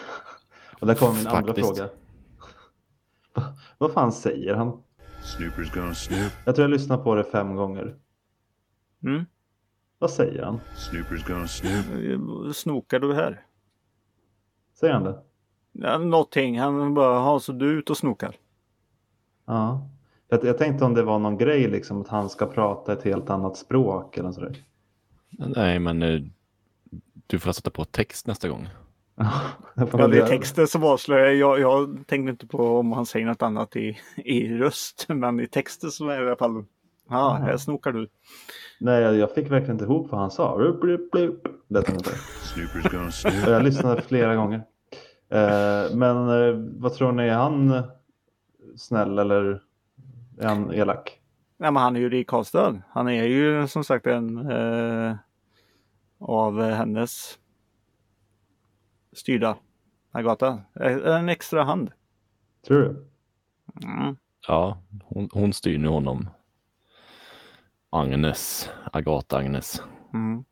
Och där kommer min andra fråga. Va- Vad fan säger han? Snooper's gonna snoop. Jag tror jag lyssnat på det fem gånger. Mm. Vad säger han? Snooper's gonna snoop. Eh, Snokar du här? Säger han det? Ja, någonting. Han bara, ha så du är ute och snokar. Ja. Jag, jag tänkte om det var någon grej liksom att han ska prata ett helt annat språk eller sådär. Nej, men eh, du får sätta på text nästa gång. Ja, det är texten som avslöjar. Jag, jag tänkte inte på om han säger något annat i, i röst. Men i texten så är det i alla fall. Ja, här snokar du. Nej, jag, jag fick verkligen inte ihop vad han sa. Rup, rup, rup. Lät. Och jag lyssnade flera gånger. Eh, men eh, vad tror ni, är han snäll eller är han elak? Nej, men han är ju Rik Karlstad. Han är ju som sagt en eh, av hennes styrda Agata. Eh, En extra hand. Tror du? Mm. Ja, hon, hon styr nu honom. Agnes, Agatha Agnes. Mm.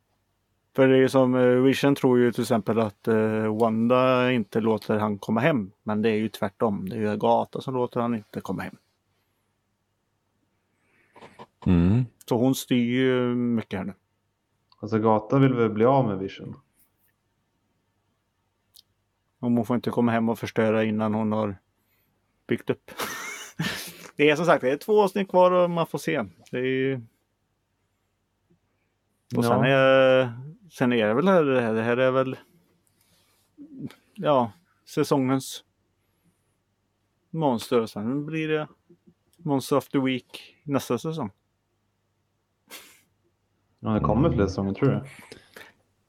För det är som eh, Vision tror ju till exempel att eh, Wanda inte låter han komma hem. Men det är ju tvärtom. Det är ju Agatha som låter han inte komma hem. Mm. Så hon styr ju mycket här nu. Alltså Gata vill väl bli av med Vision? Och hon får inte komma hem och förstöra innan hon har byggt upp. det är som sagt det är två avsnitt kvar och man får se. Det är Och sen, Ja. är, sen är det väl här, det här, det här är väl ja, säsongens monster. Och sen blir det Monster of the Week nästa säsong. Ja, det kommer fler säsonger tror du?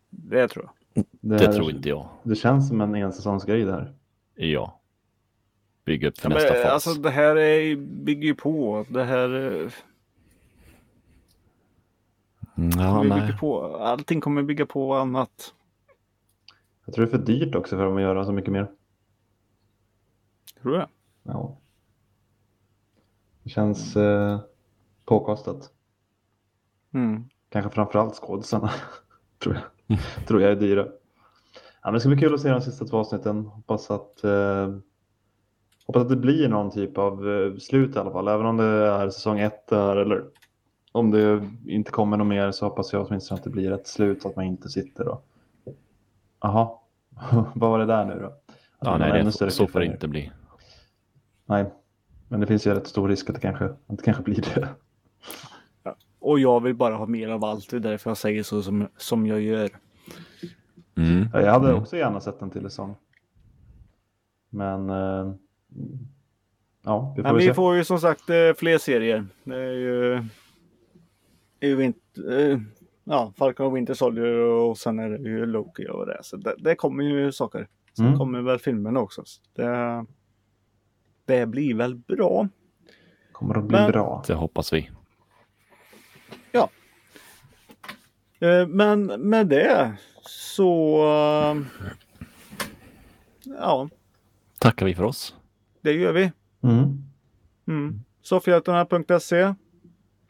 Det tror jag. Det, Det tror inte jag. Det känns som en ensäsongsgrej det här. Ja. Bygga upp för Ja, nästa men, fas. alltså det här är, bygger ju på. Det här ja, kommer nej. på. Allting kommer bygga på annat. Jag tror det är för dyrt också för dem att göra så mycket mer. Tror du det? Ja. Det känns eh, påkostat. Mm. Kanske framförallt skådisarna. tror jag. tror jag är dyra. Ja, men det ska bli kul att se de sista två avsnitten. Hoppas att, eh, hoppas att det blir någon typ av eh, slut i alla fall. Även om det är säsong ett där eller om det inte kommer något mer så hoppas jag åtminstone att det blir ett slut. Att man inte sitter och Jaha, vad var det där nu då? Att Ja, nej, det, större så får det inte bli. Nej, men det finns ju rätt stor risk att det kanske, att det kanske blir det. Och jag vill bara ha mer av allt. Det är därför jag säger så som, som jag gör. Mm. Ja, Jag hade Mm. också gärna sett en till säsong. Men eh, ja, vi får Men väl vi får ju som sagt eh, fler serier. Det är ju, är ju inte, eh, ja, Falcon och Winter Soldier och sen är det ju Loki och det. Så det, det kommer ju saker. Sen Mm. kommer väl filmerna också. Så Det, det blir väl bra. kommer att bli Men- bra. Det hoppas vi. Eh, Men med det så... eh, Ja, Tackar vi för oss. det gör vi. Mm. Mm. Soffhjältarna.se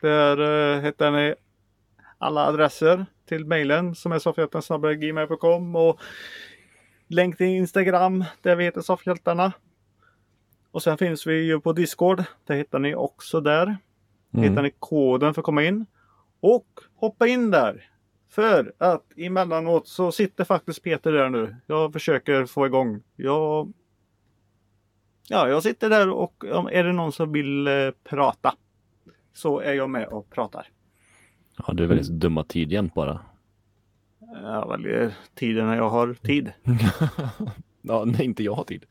Där hittar ni alla adresser till mejlen som är soffhjältarna.gmail.com och länk till Instagram där vi heter Soffhjältarna. Och sen finns vi ju på Discord. Det hittar ni också där. hittar Mm. ni koden för att komma in. Och hoppa in där. För att emellanåt så sitter faktiskt Peter där nu. Jag försöker få igång. Jag, ja, jag sitter där och är det någon som vill eh, prata så är jag med och pratar. Ja, du är väldigt dumma tid jämt bara. Jag väljer tiden när jag har tid. Ja, nej, inte jag har tid.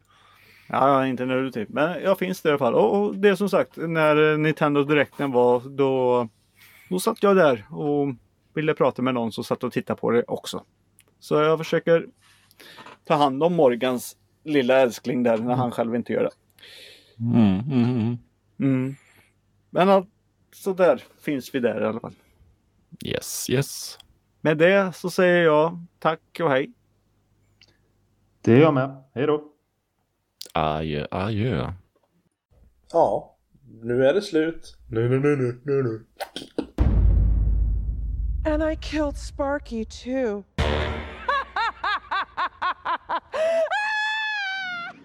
Ja, inte när du tid. Men jag finns där i alla fall. Och, det är som sagt när Nintendo Directen var då, då satt jag där och ville prata med någon som satt och tittade på det också. Så jag försöker ta hand om Morgans lilla älskling där när han själv inte gör det. Mm, mm, mm. Mm. Men allt så där finns vi där i alla fall. Yes, yes. Med det så säger jag tack och hej. Det är jag med. Hej då. Adjö, adjö. Ja, nu är det slut. Nu, nu, nu, nu, nu, nu. And I killed Sparky too.